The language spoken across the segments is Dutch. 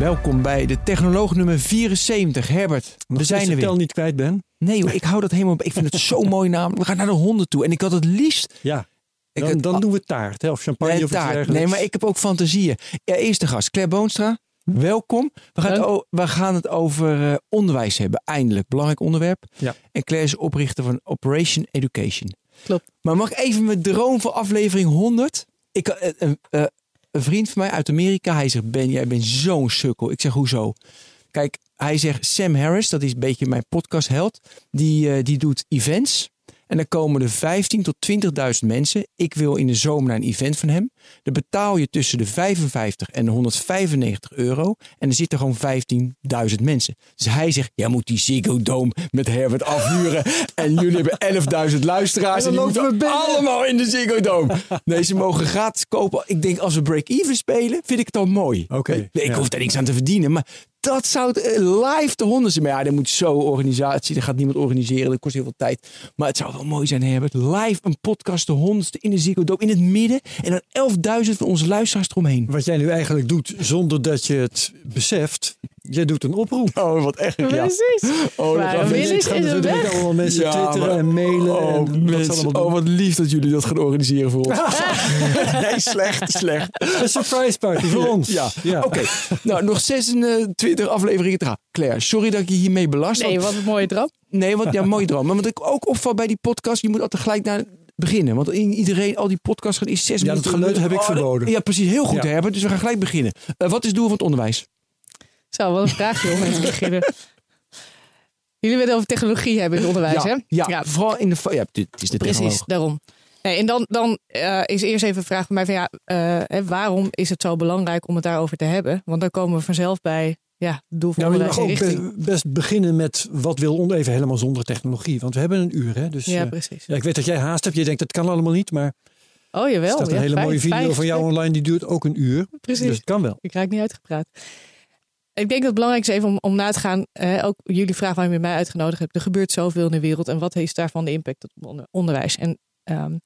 Welkom bij de technoloog nummer 74. Herbert, we zijn er weer. niet kwijt ben. Nee, hoor, ik hou dat helemaal. Ik vind het zo'n mooi naam. We gaan naar de honden toe. En ik had het liefst. Ja. Ik Dan, had- dan doen we taart hè, of champagne Nee, of taart. Nee, maar ik heb ook fantasieën. Ja, eerste gast, Claire Boonstra. Welkom. We gaan, het, o- we gaan het over eh, onderwijs hebben. Eindelijk. Belangrijk onderwerp. Ja. En Claire is oprichter van Operation Education. Klopt. Maar mag ik even mijn droom voor aflevering 100? Ik, eh, eh, een vriend van mij uit Amerika, hij zegt: Ben, jij bent zo'n sukkel. Ik zeg: Hoezo? Kijk, hij zegt: Sam Harris, dat is een beetje mijn podcastheld, die, eh, die doet events. En dan komen er 15 tot 20.000 mensen. Ik wil in de zomer naar een event van hem. Dan betaal je tussen de 55 en de 195 euro. En er zitten gewoon 15.000 mensen. Dus hij zegt, jij moet die Ziggo Dome met Herbert afhuren. en jullie hebben 11.000 luisteraars. En En die moeten allemaal in de Ziggo Dome. Nee, ze mogen gratis kopen. Ik denk, als we break-even spelen, vind ik het al mooi. Oké, Nee, ik ja. hoef daar niks aan te verdienen. Maar dat zou eh, live de honden zijn. Maar ja, er moet zo organisatie. Er gaat niemand organiseren. Dat kost heel veel tijd. Maar het zou wel mooi zijn, Herbert. Live een podcast, de honderdste in de Dome. In het midden. En dan 11.000 van onze luisteraars eromheen. Wat jij nu eigenlijk doet zonder dat je het beseft. Jij doet een oproep. Oh, wat echt. Ja. Precies. Oh, Maar gaan is natuurlijk weg. allemaal mensen Ja, twitteren maar- en mailen. Oh, en wat mensen. oh, wat lief dat jullie dat gaan organiseren voor ons. nee, slecht, slecht. Een surprise party voor ons. Ja, oké. Nou, nog 26 afleveringen te gaan. Claire, sorry dat ik je hiermee belast. Nee, want- wat een mooie droom. Nee, want ja, mooi droom. Maar wat ik ook opval bij die podcast, je moet altijd gelijk naar beginnen. Want in iedereen, al die podcasts gaan is zes Ja, dat minuten. geluid heb ik Oh, dat- verboden. Ja, precies. Heel goed, Ja. Herbert. Dus we gaan gelijk beginnen. Eh, wat is het doel van het onderwijs? Zo, wat een vraag, joh, om mee te beginnen. Jullie willen het over technologie hebben in het onderwijs, hè? ja, Ja. vooral in de... Ja, dit is de Precies, technoloog. daarom. Nee, en dan, dan eh, is eerst even een vraag van mij van ja, hè, waarom is het zo belangrijk om het daarover te hebben? Want dan komen we vanzelf bij ja, het doel van je mag en ook richting. best beginnen met wat wil onder even helemaal zonder technologie. Want we hebben een uur. Hè? Dus, Ja, eh, precies. ja, ik weet dat jij haast hebt. Je denkt dat kan allemaal niet. Maar Oh, er jawel. staat een ja, hele mooie video van jou online. Die duurt ook een uur. Precies. Dus het kan wel. Ik raak niet uitgepraat. Ik denk dat het belangrijk is even om, om na te gaan. ook jullie vraag waarom je mij uitgenodigd hebt. Er gebeurt zoveel in de wereld. En wat is daarvan de impact op onder- onderwijs? En, ehm,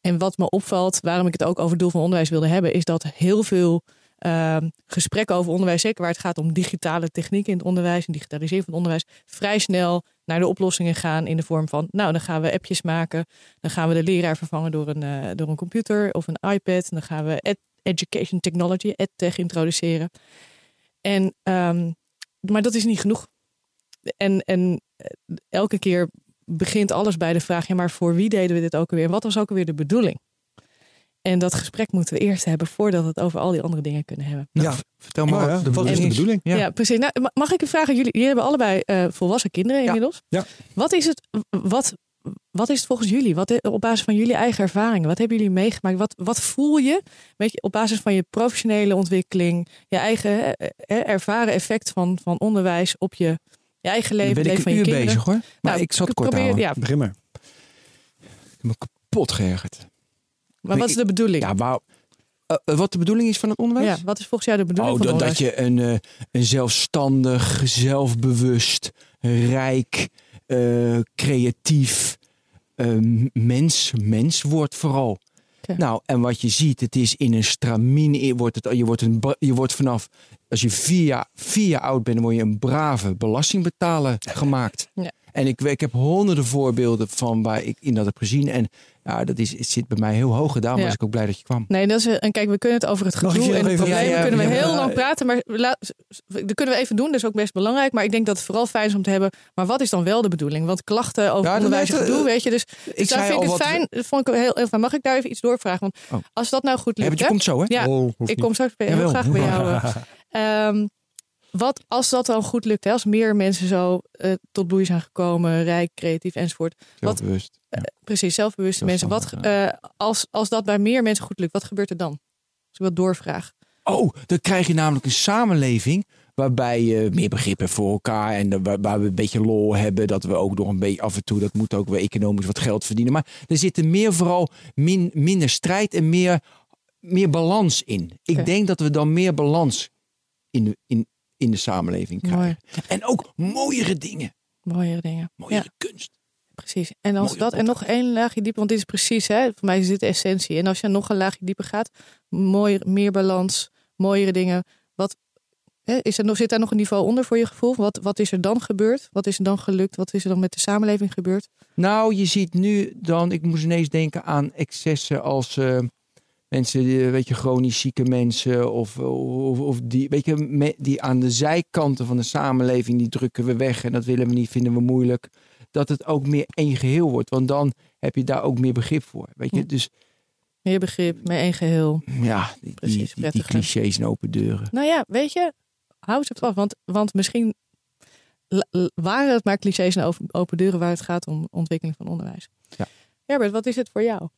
en wat me opvalt, waarom ik het ook over het doel van onderwijs wilde hebben, is dat heel veel ehm, gesprekken over onderwijs, zeker waar het gaat om digitale technieken in het onderwijs en digitalisering van het onderwijs, vrij snel naar de oplossingen gaan in de vorm van, nou, dan gaan we appjes maken, dan gaan we de leraar vervangen door een, eh, door een computer of een iPad, dan gaan we ed- education technology, edtech introduceren. En, ehm, maar dat is niet genoeg. En, en eh, elke keer begint alles bij de vraag: ja, maar voor wie deden we dit ook alweer? En wat was ook alweer de bedoeling? En dat gesprek moeten we eerst hebben voordat we het over al die andere dingen kunnen hebben. Nou, Ja. v- Vertel maar ja, wat is de bedoeling? Ja. Ja, precies. Nou, ma- mag ik een vraag aan jullie? Jullie hebben allebei eh, volwassen kinderen inmiddels. Ja. Wat is het? Wat, wat is het volgens jullie? Wat, op basis van jullie eigen ervaringen? Wat hebben jullie meegemaakt? Wat, wat voel je? Weet je, op basis van je professionele ontwikkeling, je eigen eh, eh, ervaren effect van, van onderwijs op je, je eigen Dan leven, ben het ik leven een van uur je kinderen. bezig hoor. Maar Nou, ik zal het kort probeer-. Ja, Begin maar. Ik heb me kapot geërgerd. maar wat is de bedoeling? Ja, eh, eh, wat de bedoeling is van het onderwijs? Ja, wat is volgens jou de bedoeling Oh, van dat, onderwijs? dat je een, eh, een zelfstandig, zelfbewust, rijk, eh, creatief eh, mens, mens wordt vooral. Nou, en wat je ziet, het is in een stramine. Je wordt, het, je wordt, een, je wordt vanaf, als je vier jaar, vier jaar oud bent, dan word je een brave belastingbetaler gemaakt. Ja. En ik, ik heb honderden voorbeelden van waar ik in dat heb gezien. En ja, dat is, het zit bij mij heel hoog gedaan. Maar Ja. was ik ook blij dat je kwam. Nee, dat is, een- en kijk, we kunnen het over het gedoe en Ja, ja, kunnen we ja, heel maar- lang praten. Maar la- dat kunnen we even doen, dat is ook best belangrijk. Maar ik denk dat het vooral fijn is om te hebben. Maar wat is dan wel de bedoeling? Want klachten over Ja, onderwijs en gedoe, weet je. Dus, Ik dus daar zei vind ik al het wat- fijn. Dat vond ik heel, heel fijn. Mag ik daar even iets doorvragen? Want Oh. als dat nou goed Ja, lukt, want je komt zo, hè? Ja, Oh, ik niet. kom straks bij, heel graag bij jou. eh. Wat als dat dan goed lukt, hè? als meer mensen zo eh, tot bloei zijn gekomen, rijk, creatief enzovoort. Wat, Zelfbewust. Ja. precies, zelfbewuste mensen. Wat, eh, als, als dat bij meer mensen goed lukt, wat gebeurt er dan? Als ik wat doorvraag. Oh, dan krijg je namelijk een samenleving Waarbij je meer begrip hebt voor elkaar. En de- waar, waar we een beetje lol hebben. Dat we ook nog een beetje af en toe, dat moet ook weer economisch wat geld verdienen. Maar er zit er meer vooral min, minder strijd en meer, meer balans in. Ik denk dat we dan meer balans in de, in, in de samenleving krijgen. Mooi. En ook mooiere dingen. Mooiere dingen. Mooiere Ja, kunst. precies. En als dat en nog één laagje dieper, want dit is precies, hè, voor mij is dit de essentie. En als je nog een laagje dieper gaat, mooier, meer balans, mooiere dingen. Wat hè, is er nog, zit daar nog een niveau onder voor je gevoel? Wat, wat is er dan gebeurd? Wat is er dan gelukt? Wat is er dan met de samenleving gebeurd? Nou, je ziet nu dan, ik moest ineens denken aan excessen als eh, mensen, die, weet je, chronisch zieke mensen of, of, of die, weet je, me- die aan de zijkanten van de samenleving, die drukken we weg en dat willen we niet, vinden we moeilijk. Dat het ook meer één geheel wordt, want dan heb je daar ook meer begrip voor. Weet je, Ja. dus Meer begrip, meer één geheel. ja, die, Precies, die, die clichés en open deuren. Nou ja, weet je, hou ze af. Want, want misschien waren het maar clichés en open, open deuren waar het gaat om ontwikkeling van onderwijs. Ja. Herbert, wat is het voor jou?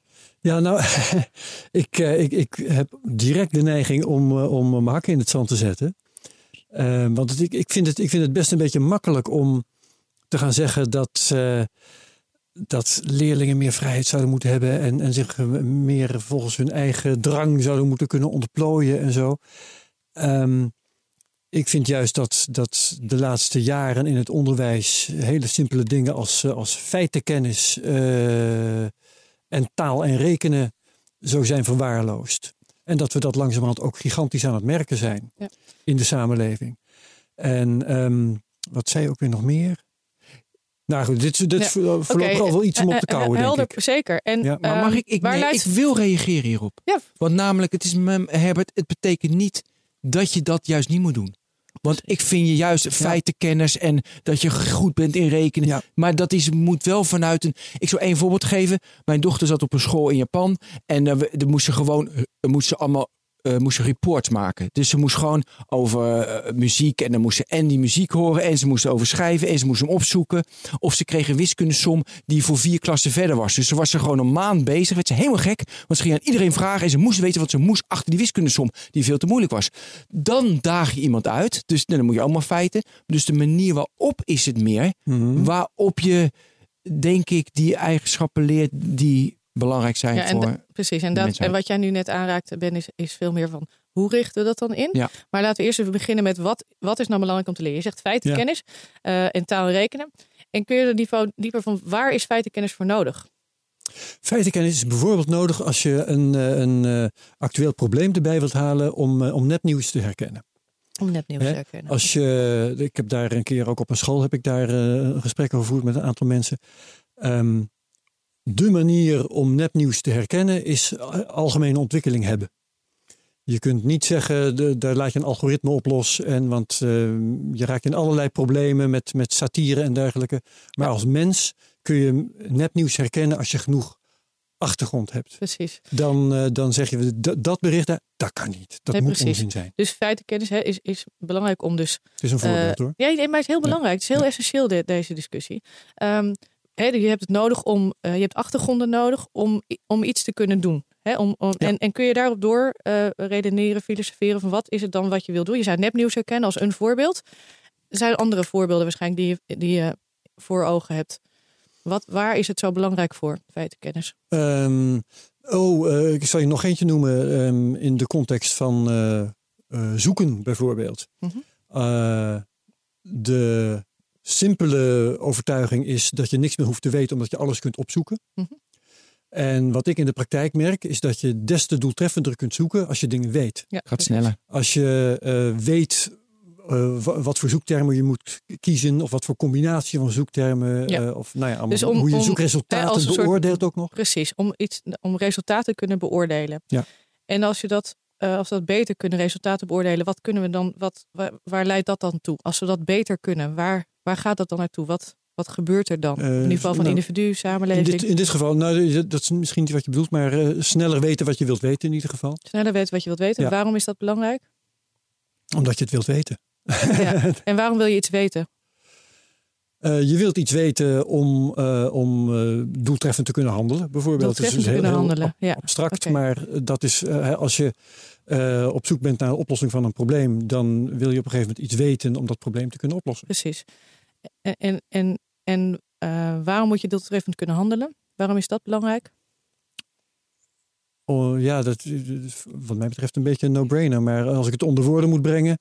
Ja, nou, ik, eh, ik, ik heb direct de neiging om, eh, om mijn hakken in het zand te zetten. Eh, want ik, ik, vind het, ik vind het best een beetje makkelijk om te gaan zeggen dat, dat leerlingen meer vrijheid zouden moeten hebben en, en zich meer volgens hun eigen drang zouden moeten kunnen ontplooien en zo. Ehm, ik vind juist dat, dat de laatste jaren in het onderwijs hele simpele dingen als, eh, als feitenkennis eh, en taal en rekenen zo zijn verwaarloosd. En dat we dat langzamerhand ook gigantisch aan het merken zijn Ja. in de samenleving. En ehm, wat zei je ook weer nog meer? Nou goed, dit, dit Ja, is voor- voorlopig Oké, al wel iets om op te eh, eh, kouwen, denk Helder, ik. zeker. En, Ja, Maar ehm, mag ik, ik, waar nee, leidt- ik wil reageren hierop. Ja. Want namelijk, het is me- Herbert, het betekent niet dat je dat juist niet moet doen. Want ik vind je juist feitenkennis en dat je goed bent in rekenen. Ja. Maar dat is, moet wel vanuit een. Ik zal één voorbeeld geven. Mijn dochter zat op een school in Japan. En eh, we- er moest ze gewoon. er moest ze allemaal. Eh moest ze reports maken. Dus ze moest gewoon over eh, muziek. En dan moest ze en die muziek horen. En ze moesten over schrijven. En ze moest hem opzoeken. Of ze kreeg een wiskundesom die voor vier klassen verder was. Dus ze was er gewoon een maand bezig. Werd ze helemaal gek. Want ze ging aan iedereen vragen. En ze moest weten wat ze moest achter die wiskundesom. Die veel te moeilijk was. Dan daag je iemand uit. Dus dan moet je allemaal feiten. Dus de manier waarop is het meer. Mhm. Waarop je, denk ik, die eigenschappen leert die belangrijk zijn Ja, en voor... precies. En, dat, en wat jij nu net aanraakte, Ben, is, is veel meer van hoe richten we dat dan in? Ja. Maar laten we eerst even beginnen met wat, wat is nou belangrijk om te leren? Je zegt feitenkennis eh, en taal en rekenen. En kun je er niveau dieper van waar is feitenkennis voor nodig? Feitenkennis is bijvoorbeeld nodig als je een, eh, een eh, actueel probleem erbij wilt halen om, eh, om nepnieuws te herkennen. Om net nieuws Hè? te herkennen. Als je, ik heb daar een keer ook op een school heb ik daar eh, een gesprek over gevoerd met een aantal mensen. Ehm, de manier om nepnieuws te herkennen is algemene ontwikkeling hebben. Je kunt niet zeggen, de, daar laat je een algoritme op los. En, want eh, je raakt in allerlei problemen met, met satire en dergelijke. Maar als mens kun je nepnieuws herkennen als je genoeg achtergrond hebt. Precies. Dan, eh, dan zeg je, dat, bericht, dat kan niet. Dat Nee, moet precies. onzin zijn. Dus feitenkennis hè, is, is belangrijk om dus Het is een voorbeeld Eh, hoor. Ja, nee, maar het is heel belangrijk. Het is heel essentieel, de- deze discussie. Ehm, hè, je hebt het nodig om, eh, je hebt achtergronden nodig om, om iets te kunnen doen. Om, om, Ja. en, en kun je daarop door eh, redeneren, filosoferen van wat is het dan wat je wil doen? Je zou nepnieuws herkennen als een voorbeeld. Er zijn andere voorbeelden waarschijnlijk die je, die je voor ogen hebt. Wat, waar is het zo belangrijk voor, feitenkennis? Ehm, oh, eh, ik zal je nog eentje noemen ehm, in de context van zoeken bijvoorbeeld. Mhm. De simpele overtuiging is dat je niks meer hoeft te weten omdat je alles kunt opzoeken. Mhm. En wat ik in de praktijk merk is dat je des te doeltreffender kunt zoeken als je dingen weet. Ja, Gaat sneller. Als je eh, weet eh, wa- wat voor zoektermen je moet kiezen of wat voor combinatie van zoektermen Ja. eh, of nou ja, allemaal, Dus om- hoe je om, zoekresultaten eh, beoordeelt ook nog. Precies, om, iets, om resultaten te kunnen beoordelen. Ja. En als je dat, eh, als we dat beter kunnen, resultaten beoordelen, wat kunnen we dan, wat, waar, waar leidt dat dan toe? Als we dat beter kunnen, waar, waar gaat dat dan naartoe? Wat, wat gebeurt er dan? Eh, Op niveau van nou, individu, In samenleving. dit, in dit geval, nou, dat is misschien niet wat je bedoelt, maar eh, sneller weten wat je wilt weten in ieder geval. Sneller weten wat je wilt weten. Ja. Waarom is dat belangrijk? Omdat je het wilt weten. Ja. En waarom wil je iets weten? Eh, je wilt iets weten om, eh, om eh, doeltreffend te kunnen handelen, bijvoorbeeld. Doeltreffend Dat is te dus kunnen heel- handelen. Ja. abstract, maar dat is eh, als je eh, op zoek bent naar een oplossing van een probleem, dan wil je op een gegeven moment iets weten om dat probleem te kunnen oplossen. Precies. En, en, en, eh, waarom moet je doeltreffend kunnen handelen? Waarom is dat belangrijk? Oh, ja, dat is wat mij betreft een beetje een no-brainer. Maar als ik het onder woorden moet brengen,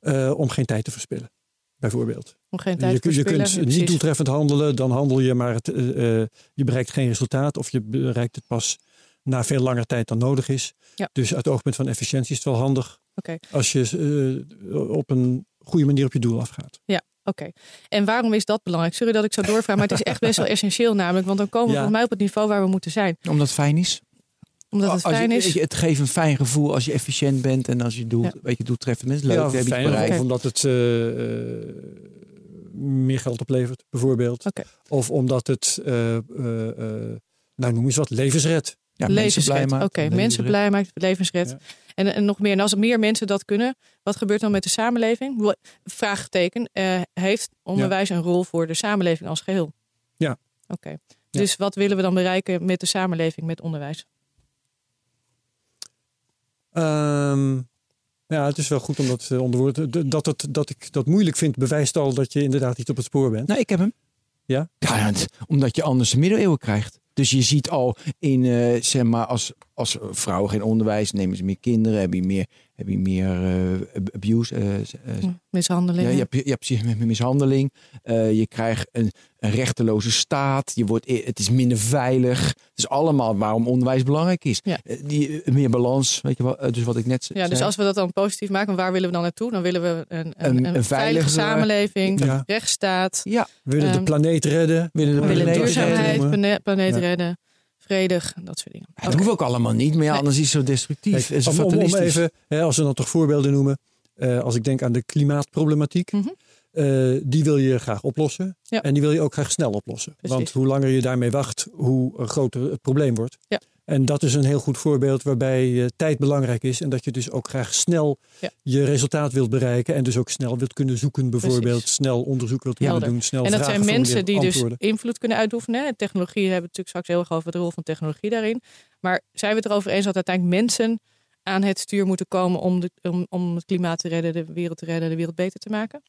eh, om geen tijd te verspillen, bijvoorbeeld. Om geen tijd Je, te kun- je verspillen? kunt niet doeltreffend handelen, dan handel je, maar het, eh, eh, je bereikt geen resultaat of je bereikt het pas na veel langer tijd dan nodig is. Ja. Dus uit het oogpunt van efficiëntie is het wel handig Oké. als je eh, op een goede manier op je doel afgaat. Oké. En waarom is dat belangrijk? Sorry dat ik zo doorvraag, maar het is echt best wel essentieel namelijk. Want dan komen we Ja. volgens mij op het niveau waar we moeten zijn. Omdat het fijn is. Omdat het Als je- fijn is. je, het geeft een fijn gevoel als je efficiënt bent en als je doel, Ja. weet je, doeltreffend bent. Leuk, ja, fijn, bereikt. of omdat het eh, eh, meer geld oplevert, bijvoorbeeld. Oké. Of omdat het, eh, eh, eh, nou noem eens wat, levens redt. Ja, mensen blij maakt. Oké, Levensred. mensen blij maakt, levensred. Ja. En, en nog meer. En als er meer mensen dat kunnen, wat gebeurt dan met de samenleving? Vraagteken. eh, heeft onderwijs een rol voor de samenleving als geheel? Ja. Oké. Dus wat willen we dan bereiken met de samenleving, met onderwijs? Ehm, ja, het is wel goed om dat eh, onder woorden- d- Dat, het, dat ik dat moeilijk vind, bewijst al dat je inderdaad niet op het spoor bent. Nou, ik heb hem. Ja? Ja, omdat je anders de middeleeuwen krijgt. Dus je ziet al in, eh, zeg maar, als, als vrouwen geen onderwijs, nemen ze meer kinderen, heb je meer, heb je meer eh, ab- abuse. eh, eh, Mishandeling. ja, je, hebt, je hebt mishandeling. Eh, je krijgt een, een rechteloze staat. Je wordt, het is minder veilig. Het is allemaal waarom onderwijs belangrijk is. Ja. Die, meer balans, weet je wel. dus wat ik net Ja, dus zei. als we dat dan positief maken, waar willen we dan naartoe? Dan willen we een, een, Een- een, een veilige veiligere- Ja. samenleving, rechtsstaat, Ja, We willen de Ehm, planeet redden. willen de we willen planeet duurzaamheid, redden. plane- planeet Ja. redden, vredig, dat soort dingen. Ja, dat hoeft ook allemaal niet, maar ja, anders is het zo destructief. Kijk, om, om, even, hè, als we dan toch voorbeelden noemen. eh, als ik denk aan de klimaatproblematiek. Mhm. eh, die wil je graag oplossen. Ja. En die wil je ook graag snel oplossen. Precies. Want hoe langer je daarmee wacht, hoe groter het probleem wordt. Ja. En dat is een heel goed voorbeeld waarbij eh, tijd belangrijk is. En dat je dus ook graag snel Ja. je resultaat wilt bereiken. En dus ook snel wilt kunnen zoeken bijvoorbeeld. Precies. Snel onderzoek wilt Helder. kunnen doen. Snel En dat zijn mensen die dus invloed kunnen uitoefenen. En technologie hebben we natuurlijk straks heel erg over de rol van technologie daarin. Maar zijn we het erover eens dat uiteindelijk mensen aan het stuur moeten komen om, de, om, om het klimaat te redden, de wereld te redden, de wereld beter te maken?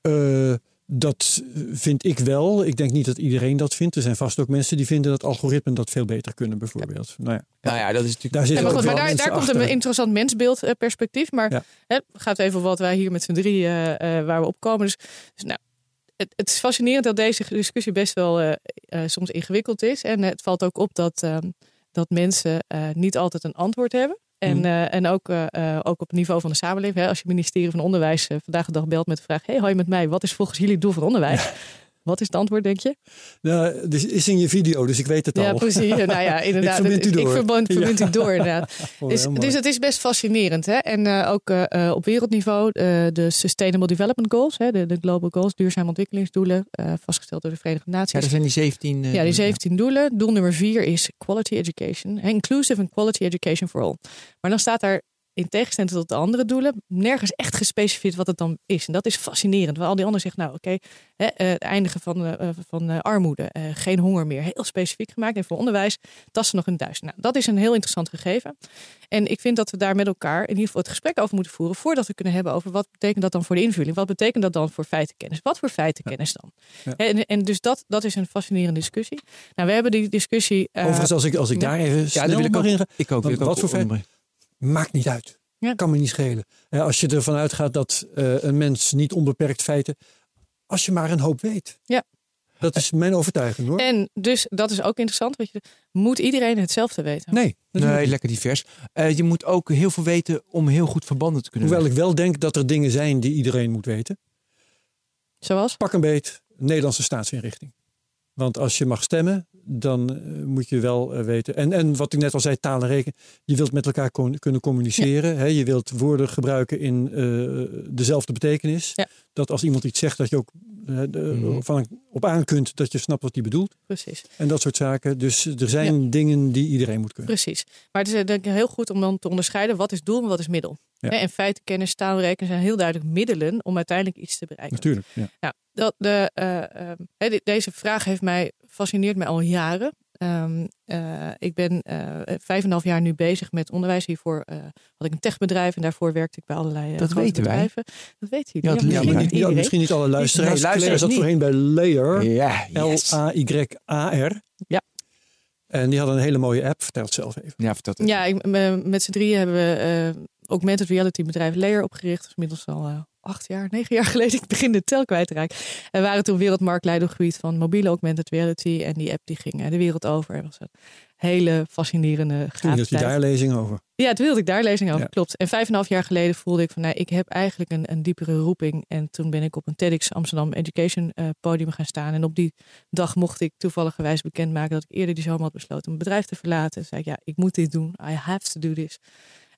Eh, dat vind ik wel. Ik denk niet dat iedereen dat vindt. Er zijn vast ook mensen die vinden dat algoritmen dat veel beter kunnen, bijvoorbeeld. Nou ja, Nou ja, dat is natuurlijk... daar Ja, zitten maar goed, daar, komt een interessant mensbeeldperspectief. Maar Ja. hè, gaat even wat wij hier met z'n drie eh, eh, waar we op komen. Dus, dus nou, het, het is fascinerend dat deze discussie best wel eh, eh, soms ingewikkeld is. En eh, het valt ook op dat, ehm, dat mensen eh, niet altijd een antwoord hebben. En, Mhm. eh, en ook, eh, eh, ook op het niveau van de samenleving. Hè, als je ministerie van Onderwijs vandaag de dag belt met de vraag: Hey, hoi met mij, wat is volgens jullie het doel van onderwijs? Wat is het antwoord, denk je? Nou, dit is in je video, dus ik weet het Ja, al. precies. Nou ja, inderdaad. verbind u ik door. verbind, verbind u door, inderdaad. Oh, Dus, dus het is best fascinerend. Hè? En eh, ook eh, eh, op wereldniveau eh, de Sustainable Development Goals, hè, de, de Global Goals, duurzame ontwikkelingsdoelen, eh, vastgesteld door de Verenigde Ja, Naties. er zijn die 17... eh, Ja, die 17 doelen. Doel nummer 4 is quality education. Inclusive and quality education for all. Maar dan staat daar in tegenstelling tot de andere doelen nergens echt gespecificeerd wat het dan is. En dat is fascinerend. Waar al die anderen zeggen, nou oké, hè, eh, het eindigen van, eh, van eh, armoede, eh, geen honger meer. Heel specifiek gemaakt. En voor onderwijs, tassen nog een duizend. Nou, dat is een heel interessant gegeven. En ik vind dat we daar met elkaar in ieder geval het gesprek over moeten voeren. Voordat we kunnen hebben over wat betekent dat dan voor de invulling. Wat betekent dat dan voor feitenkennis? Wat voor feitenkennis dan? Ja. En, en dus dat, dat is een fascinerende discussie. Nou, we hebben die discussie. Overigens, als ik, als ik daar even Ja, snel wil ik mag ook, ingaan. ik ook. Wat- wil ik wat ook voor feit- onderbrengen. Maakt niet uit. Ja. Kan me niet schelen. Eh, Als je ervan uitgaat dat eh, een mens niet onbeperkt feiten... Als je maar een hoop weet. Ja. Dat is mijn overtuiging hoor. En dus dat is ook interessant. Weet je, moet iedereen hetzelfde weten? Nee, Nee, lekker divers. Eh, je moet ook heel veel weten om heel goed verbanden te kunnen Hoewel ik wel denk dat er dingen zijn die iedereen moet weten. Zoals? Pak een beet Nederlandse staatsinrichting. Want als je mag stemmen, dan eh, moet je wel eh, weten. En, en wat ik net al zei, taal en rekenen. Je wilt met elkaar kon- kunnen communiceren. Hè? Je wilt woorden gebruiken in eh, dezelfde betekenis. Ja. Dat als iemand iets zegt, dat je ook de- Mhm. van, op aan kunt dat je snapt wat hij bedoelt. Precies. En dat soort zaken. Dus er zijn dingen die iedereen moet kunnen. Precies. Maar het is denk ik heel goed om dan te onderscheiden wat is doel en wat is middel. Ja. Hè, En feiten, kennis, taalrekenen zijn heel duidelijk middelen om uiteindelijk iets te bereiken. Natuurlijk. Ja. Nou, dat de, eh, ehm, hè, de- deze vraag heeft mij fascineert mij al jaren. Ehm, eh, ik ben eh, vijf en een half jaar nu bezig met onderwijs. Hiervoor eh, had ik een techbedrijf en daarvoor werkte ik bij allerlei eh, Dat grote weten wij. bedrijven. Dat weten jullie. Ja, dat misschien maar wij. niet ja, misschien niet alle luisteraars. Nee, luisteraars zat voorheen bij Layer. Ja, yes. L-A-Y-A-R. Ja. En die hadden een hele mooie app. Vertel het zelf even. Ja, vertel het. Ja, ik, me- met z'n drieën hebben we uh, augmented reality bedrijf Layer opgericht. Dat is inmiddels al eh, acht jaar, negen jaar geleden. Ik begin de tel kwijt te raken. En waren toen wereldmarktleider op het gebied van mobiele augmented reality. En die app die ging eh, de wereld over. Het was een hele fascinerende Toen hield je daar lezing over. Ja, toen wilde ik daar lezing over, Ja. klopt. En vijf en een half jaar geleden voelde ik van, nou, ik heb eigenlijk een, een diepere roeping. En toen ben ik op een TEDx Amsterdam Education eh, podium gaan staan. En op die dag mocht ik toevalligerwijs bekendmaken dat ik eerder die zomer had besloten mijn bedrijf te verlaten. Toen zei ik, ja, ik moet dit doen. I have to do this.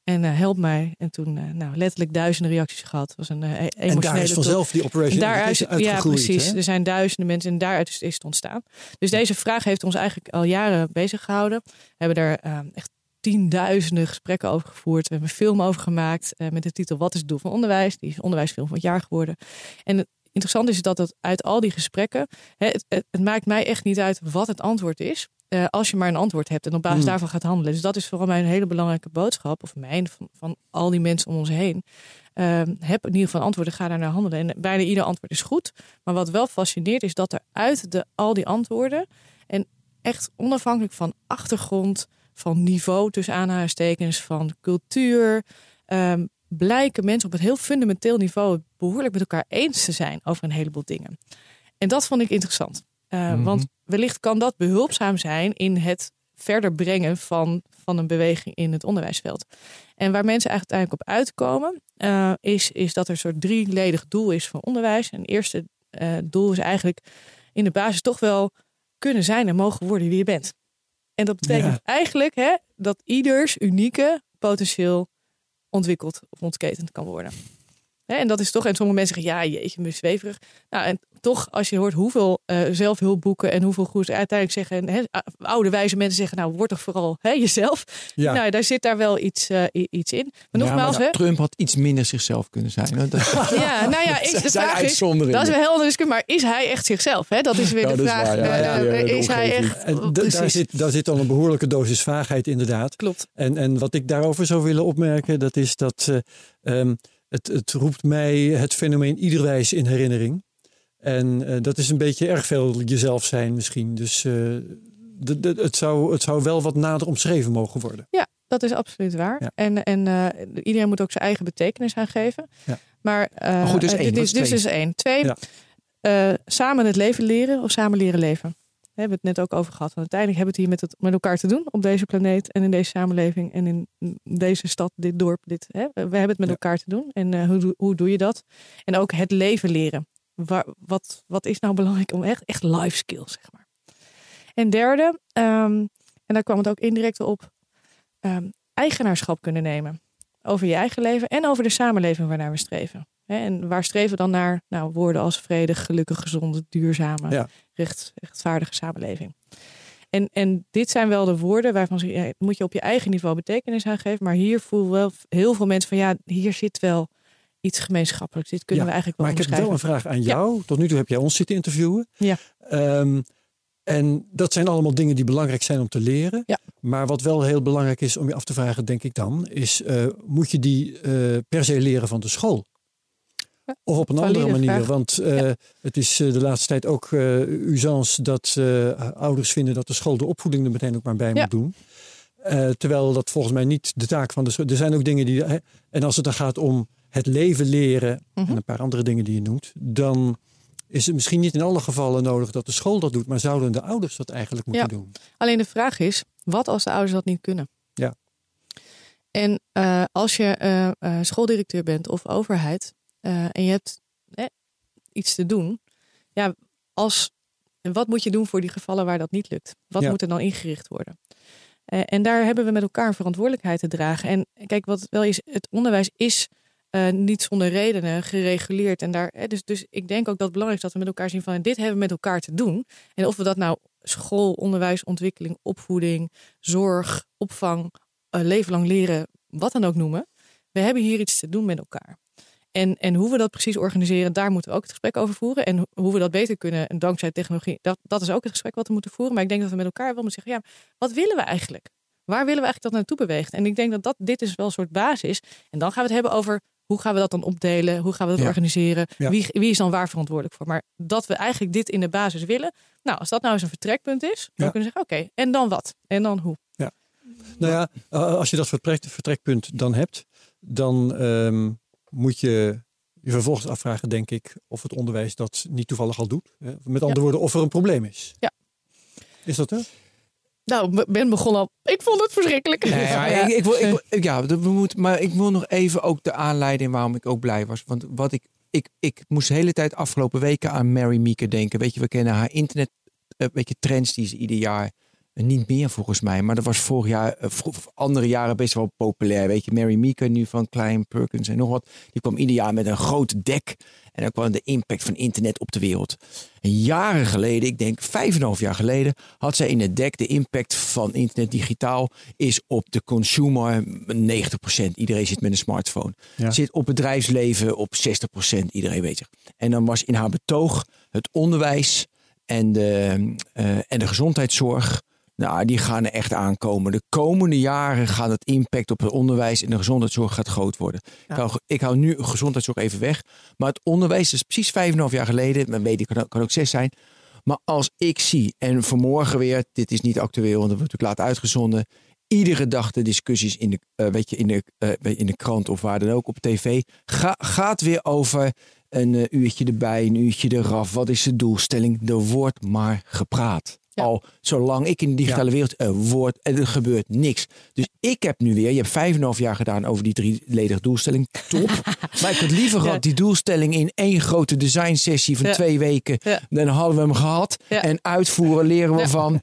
En eh, help mij. En toen, eh, nou, letterlijk duizenden reacties gehad. Het was een eh, emotionele En daar is vanzelf die operation Daaruit, ja, precies. hè? Er zijn duizenden mensen en daaruit is, het ontstaan. Dus deze vraag heeft ons eigenlijk al jaren bezig gehouden. We hebben er eh, echt tienduizenden gesprekken over gevoerd. We hebben een film over gemaakt met de titel Wat is het doel van onderwijs? Die is onderwijsfilm van het jaar geworden. En het interessante is dat het uit al die gesprekken, hè, het, het, het maakt mij echt niet uit wat het antwoord is. eh, als je maar een antwoord hebt en op basis Hmm. daarvan gaat handelen. Dus dat is vooral mijn hele belangrijke boodschap, of mijn, van, van al die mensen om ons heen. Ehm, heb in ieder geval antwoorden, ga daar naar handelen. En bijna ieder antwoord is goed. Maar wat wel fascineert is dat er uit de, al die antwoorden... en echt onafhankelijk van achtergrond, van niveau tussen aanhalingstekens... van cultuur, ehm, blijken mensen op een heel fundamenteel niveau... behoorlijk met elkaar eens te zijn over een heleboel dingen. En dat vond ik interessant. Uh, Mhm. Want wellicht kan dat behulpzaam zijn in het verder brengen van, van een beweging in het onderwijsveld. En waar mensen eigenlijk uiteindelijk op uitkomen, uh, is, is dat er een soort drieledig doel is van onderwijs. En het eerste uh, doel is eigenlijk in de basis toch wel kunnen zijn en mogen worden wie je bent. En dat betekent Ja. eigenlijk hè, dat ieders unieke potentieel ontwikkeld of ontketend kan worden. En dat is toch, en sommige mensen zeggen, ja, jeetje, me zweverig. Nou, en toch, als je hoort hoeveel uh, zelfhulpboeken en hoeveel goeds uiteindelijk zeggen, hè, oude wijze mensen zeggen, nou, word toch vooral hè, jezelf. Ja. Nou, daar zit daar wel iets, uh, iets in. Maar Ja, nogmaals, maar hè, Trump had iets minder zichzelf kunnen zijn. Dat, ja, nou ja, is, de vraag is, dat is wel heel anders discussie, maar is hij echt zichzelf? Hè? Dat is weer Ja, de vraag. ja. eh, Ja, ja, is hij echt? Daar, zit, daar zit al een behoorlijke dosis vaagheid inderdaad. Klopt. En, en wat ik daarover zou willen opmerken, dat is dat uh, um, het, het roept mij het fenomeen iederwijs in herinnering. En uh, dat is een beetje erg veel jezelf zijn misschien. Dus uh, de, de, het, zou, het zou wel wat nader omschreven mogen worden. Ja, dat is absoluut waar. Ja. En, en uh, iedereen moet ook zijn eigen betekenis aangeven. Ja. Maar, maar goed, dus één. dit is, dus is één. Twee, ja. samen het leven leren of samen leren leven. We hebben het net ook over gehad. Want uiteindelijk hebben we het hier met, het, met elkaar te doen op deze planeet en in deze samenleving en in deze stad, dit dorp. Dit, hè? We hebben het met ja. elkaar te doen. En uh, hoe, hoe doe je dat? En ook het leven leren. Waar, wat, wat is nou belangrijk om echt, echt life skills, zeg maar. En derde, um, en daar kwam het ook indirect op, um, eigenaarschap kunnen nemen. Over je eigen leven en over de samenleving waarnaar we streven. En waar streven we dan naar? Nou, woorden als vredig, gelukkig, gezonde, duurzame, ja. recht, rechtvaardige samenleving. En, en dit zijn wel de woorden waarvan ze, ja, moet je op je eigen niveau betekenis aan geven. Maar hier voelen wel heel veel mensen van ja, hier zit wel iets gemeenschappelijks. Dit kunnen ja, we eigenlijk wel Maar ik heb wel een vraag aan jou. Tot nu toe heb jij ons zitten interviewen. Ja. Um, en dat zijn allemaal dingen die belangrijk zijn om te leren. Ja. Maar wat wel heel belangrijk is om je af te vragen, denk ik dan, is: uh, moet je die uh, per se leren van de school? Of op een andere manier? Vraag. Want uh, ja. het is de laatste tijd ook usance dat ouders vinden dat de school de opvoeding er meteen ook maar bij ja. moet doen. Uh, terwijl dat volgens mij niet de taak van de school. Er zijn ook dingen die. Hè, en als het dan gaat om het leven leren Mhm. en een paar andere dingen die je noemt, dan is het misschien niet in alle gevallen nodig dat de school dat doet, maar zouden de ouders dat eigenlijk moeten ja. doen? Alleen de vraag is, wat als de ouders dat niet kunnen? Ja. En uh, als je uh, uh, schooldirecteur bent of overheid en je hebt iets te doen, ja, als, wat moet je doen voor die gevallen waar dat niet lukt? Wat Ja. moet er dan ingericht worden? Uh, en daar hebben we met elkaar een verantwoordelijkheid te dragen. En kijk, wat wel is, het onderwijs is uh, niet zonder redenen gereguleerd. En daar, dus, dus ik denk ook dat het belangrijk is dat we met elkaar zien van dit hebben we met elkaar te doen. En of we dat nou school, onderwijs, ontwikkeling, opvoeding, zorg, opvang, uh, leven lang leren, wat dan ook noemen. We hebben hier iets te doen met elkaar. En, en hoe we dat precies organiseren, daar moeten we ook het gesprek over voeren. En ho- hoe we dat beter kunnen, en dankzij technologie, dat, dat is ook het gesprek wat we moeten voeren. Maar ik denk dat we met elkaar wel moeten zeggen, ja, wat willen we eigenlijk? Waar willen we eigenlijk dat naartoe beweegt? En ik denk dat, dat dit is wel een soort basis. En dan gaan we het hebben over hoe gaan we dat dan opdelen? Hoe gaan we dat Ja. organiseren? Ja. Wie, wie is dan waar verantwoordelijk voor? Maar dat we eigenlijk dit in de basis willen. Nou, als dat nou eens een vertrekpunt is, dan Ja. kunnen we zeggen, oké, en dan wat? En dan hoe? Nou ja, eh, als je dat vertrek, vertrekpunt dan hebt, dan ehm, moet je je vervolgens afvragen, denk ik, of het onderwijs dat niet toevallig al doet. Hè? Met andere woorden, of er een probleem is. Ja. Is dat er? Nou, ik ben begonnen al. Ik vond het verschrikkelijk. Nee, maar ik, ik wil, ik, wil- ik- ja, we moeten, maar ik wil nog even ook de aanleiding waarom ik ook blij was. Want wat ik, ik, ik moest de hele tijd afgelopen weken aan Mary Meeker denken. Weet je, we kennen haar internet, eh, weet je, trends die ze ieder jaar, niet meer volgens mij, maar dat was vorig jaar, eh, andere jaren best wel populair. Weet je, Mary Meeker nu van Klein Perkins en nog wat. Die kwam ieder jaar met een groot dek. En dan kwam de impact van internet op de wereld. En jaren geleden, ik denk vijf en een half jaar geleden, had zij in het dek de impact van internet digitaal is op de consumer 90%. Iedereen zit met een smartphone. Ja. Zit op bedrijfsleven op 60%. Iedereen weet zich. En dan was in haar betoog het onderwijs en de, eh, en de gezondheidszorg. Nou, die gaan er echt aankomen. De komende jaren gaat het impact op het onderwijs en de gezondheidszorg gaat groot worden. Ik, hou, ik hou nu gezondheidszorg even weg. Maar het onderwijs is precies vijf en een half jaar geleden. Maar weet ik, kan, ook- kan ook zes zijn. Maar als ik zie, en vanmorgen weer, dit is niet actueel, want dat wordt natuurlijk laat uitgezonden. Iedere dag de discussies in de, eh, weet je, in, de, eh, in de krant of waar dan ook op tv. Ga, gaat weer over een eh, uurtje erbij, een uurtje eraf. Wat is de doelstelling? Er wordt maar gepraat. Ja. Al zolang ik in de digitale wereld er wordt en er gebeurt niks. Dus ik heb nu weer, je hebt vijf en een half jaar gedaan over die drieledige doelstelling. Top. maar ik had liever gehad die doelstelling in één grote design sessie van twee weken. Dan hadden we hem gehad. En uitvoeren leren we van.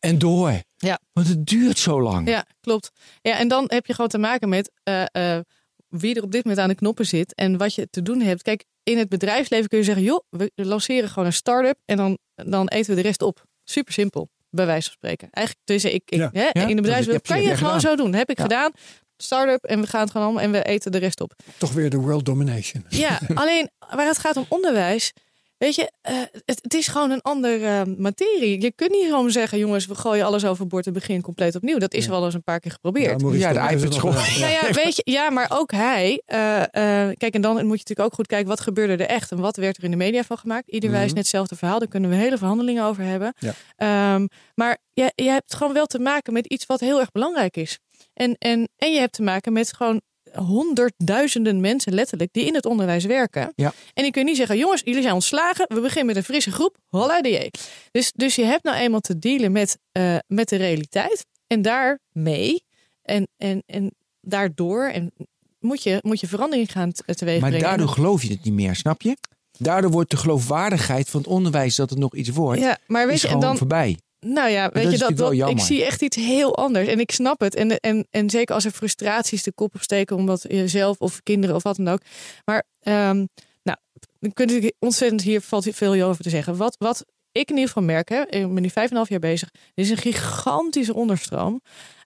En door. Ja. Want het duurt zo lang. Ja, klopt. Ja, en dan heb je gewoon te maken met eh, eh, wie er op dit moment aan de knoppen zit en wat je te doen hebt. Kijk, in het bedrijfsleven kun je zeggen, joh, we lanceren gewoon een start-up en dan, dan eten we de rest op. Super simpel, bij wijze van spreken. Eigenlijk, dus ik, ik Ja. hè, Ja, in de je- kan je gewoon gedaan. zo doen. Heb ik Ja. gedaan. Start-up en we gaan het gewoon allemaal en we eten de rest op. Toch weer de world domination. Ja, alleen waar het gaat om onderwijs. Weet je, eh, het, het is gewoon een andere materie. Je kunt niet gewoon zeggen, jongens, we gooien alles overboord en beginnen compleet opnieuw. Dat is wel eens een paar keer geprobeerd. Maurice, Ja, de iPad school. Nou ja, weet je, ja, maar ook hij. eh, eh, kijk, en dan moet je natuurlijk ook goed kijken wat gebeurde er echt en wat werd er in de media van gemaakt. Ieder wijst net hetzelfde verhaal. Daar kunnen we hele verhandelingen over hebben. Ja. Ehm, maar je, je hebt gewoon wel te maken met iets wat heel erg belangrijk is. En, en, en je hebt te maken met gewoon honderdduizenden mensen letterlijk die in het onderwijs werken. Ja. En die kun je niet zeggen, jongens, jullie zijn ontslagen. We beginnen met een frisse groep. Holla de. Dus, dus je hebt nou eenmaal te dealen met, eh, met de realiteit. En daarmee en, en, en daardoor en moet, je, moet je verandering gaan te- teweeg Maar daardoor geloof je het niet meer, snap je? Daardoor wordt de geloofwaardigheid van het onderwijs dat het nog iets wordt, ja, maar weet is je, en gewoon dan, voorbij. Nou ja, weet je dat, ik zie echt iets heel anders en ik snap het. En, en, en zeker als er frustraties de kop opsteken, omdat je zelf of kinderen of wat dan ook. Maar ehm, nou, dan kun je ontzettend hier valt veel over te zeggen. Wat, wat ik in ieder geval merk, hè, ik ben nu vijf en een half jaar bezig. Er is een gigantische onderstroom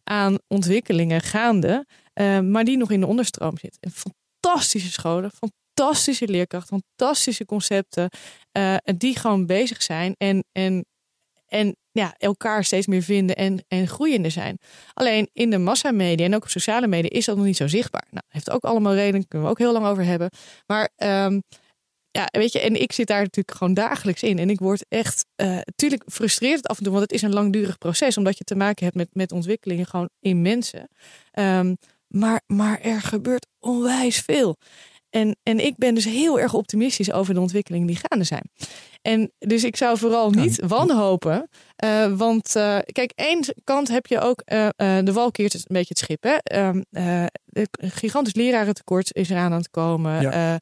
aan ontwikkelingen gaande, eh, maar die nog in de onderstroom zit. En fantastische scholen, fantastische leerkrachten, fantastische concepten, eh, die gewoon bezig zijn en, en, en ja, elkaar steeds meer vinden en, en groeiende zijn. Alleen in de massamedia en ook op sociale media is dat nog niet zo zichtbaar. Nou, heeft ook allemaal redenen, kunnen we ook heel lang over hebben. Maar ehm, ja, weet je, en ik zit daar natuurlijk gewoon dagelijks in. En ik word echt, uh, tuurlijk frustreert het af en toe, want het is een langdurig proces, omdat je te maken hebt met, met ontwikkelingen gewoon in mensen. Um, maar, maar er gebeurt onwijs veel. En, en ik ben dus heel erg optimistisch over de ontwikkelingen die gaande zijn. En dus ik zou vooral niet wanhopen. Uh, want uh, kijk, één kant heb je ook, uh, de wal keert een beetje het schip. Hè? een gigantisch lerarentekort is eraan aan het komen. Ja.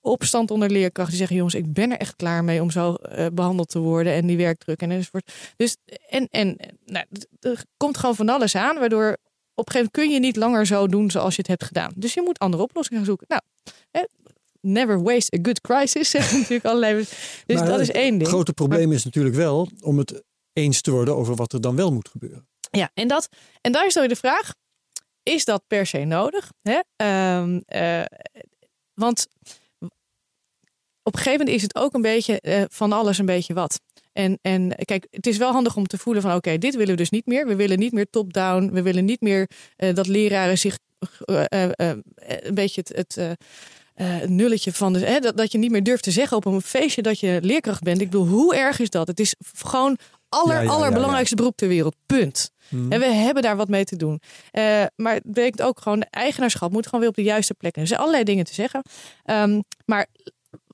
opstand onder leerkrachten die zeggen: jongens, ik ben er echt klaar mee om zo behandeld te worden. En die werkdruk en enzovoort. Dus en, en nou, er komt gewoon van alles aan, waardoor op een gegeven moment kun je niet langer zo doen zoals je het hebt gedaan. Dus je moet andere oplossingen gaan zoeken. Nou, hè, never waste a good crisis, zeggen natuurlijk allerlei. Dus maar dat is één ding. Het grote probleem maar, is natuurlijk wel om het eens te worden over wat er dan wel moet gebeuren. Ja, en, dat, en daar is dan weer de vraag: is dat per se nodig? Hè? Um, uh, want op een gegeven moment is het ook een beetje eh, van alles een beetje wat. En, en kijk, het is wel handig om te voelen van oké, dit willen we dus niet meer. We willen niet meer top-down. We willen niet meer eh, dat leraren zich eh, eh, eh, een beetje het, het eh, het nulletje van de, hè, dat, dat je niet meer durft te zeggen op een feestje dat je leerkracht bent. Ik bedoel, hoe erg is dat? Het is gewoon aller, Ja, ja, ja, allerbelangrijkste beroep ter wereld. Punt. Hmm. En we hebben daar wat mee te doen. Eh, maar het betekent ook gewoon, de eigenaarschap moet gewoon weer op de juiste plek. Er zijn allerlei dingen te zeggen. Ehm, maar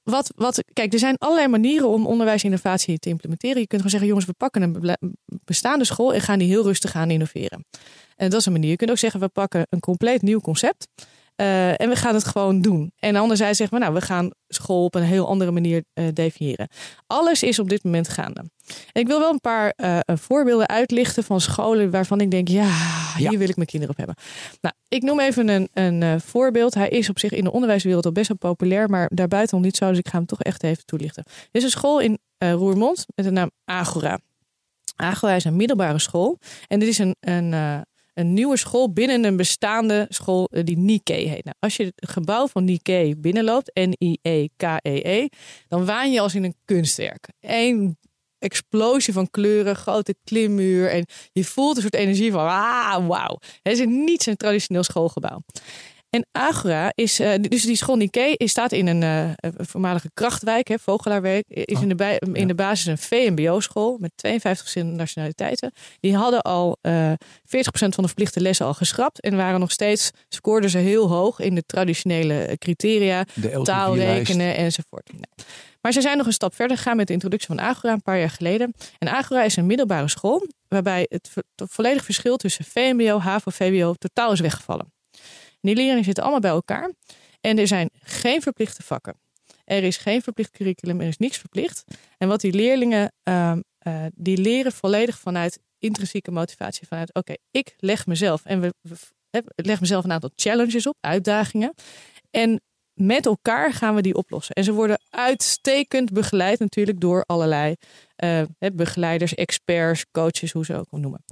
wat, wat, kijk, er zijn allerlei manieren om onderwijsinnovatie te implementeren. Je kunt gewoon zeggen, jongens, we pakken een bestaande school en gaan die heel rustig aan innoveren. En dat is een manier. Je kunt ook zeggen, we pakken een compleet nieuw concept. Eh, en we gaan het gewoon doen. En anderzijds zeggen we, nou, we gaan school op een heel andere manier eh, definiëren. Alles is op dit moment gaande. En ik wil wel een paar eh, voorbeelden uitlichten van scholen waarvan ik denk, ja, hier Ja. wil ik mijn kinderen op hebben. Nou, ik noem even een, een voorbeeld. Hij is op zich in de onderwijswereld al best wel populair, maar daarbuiten nog niet zo. Dus ik ga hem toch echt even toelichten. Er is een school in Roermond met de naam Agora. Agora is een middelbare school. En dit is een, een, een nieuwe school binnen een bestaande school eh, die Nikkei heet. Nou, als je het gebouw van Nikkei binnenloopt, N-I-E-K-E-E, dan waan je als in een kunstwerk. Eén explosie van kleuren, grote klimmuur. En je voelt een soort energie van, ah, wauw. Het is niet zo'n traditioneel schoolgebouw. En Agora is, eh, dus die school Nikkei is- staat in een, eh, een voormalige krachtwijk, hè, Vogelaarwijk. Is in, de bij, in de basis een VMBO-school met 52 verschillende nationaliteiten. Die hadden al eh 40% van de verplichte lessen al geschrapt. En waren nog steeds, scoorden ze heel hoog in de traditionele eh, criteria De taal rekenen enzovoort. Nou, Maar ze zijn nog een stap verder gegaan met de introductie van Agora een paar jaar geleden. En Agora is een middelbare school waarbij het vo- het volledig verschil tussen VMBO, HAVO, VWO totaal is weggevallen. Die leerlingen zitten allemaal bij elkaar en er zijn geen verplichte vakken. Er is geen verplicht curriculum, er is niks verplicht. En wat die leerlingen, ehm, eh, die leren volledig vanuit intrinsieke motivatie. Vanuit, oké, ik leg mezelf en we, we- leg mezelf een aantal challenges op, uitdagingen. En met elkaar gaan we die oplossen. En ze worden uitstekend begeleid natuurlijk door allerlei eh, begeleiders, experts, coaches, hoe ze ook noemen.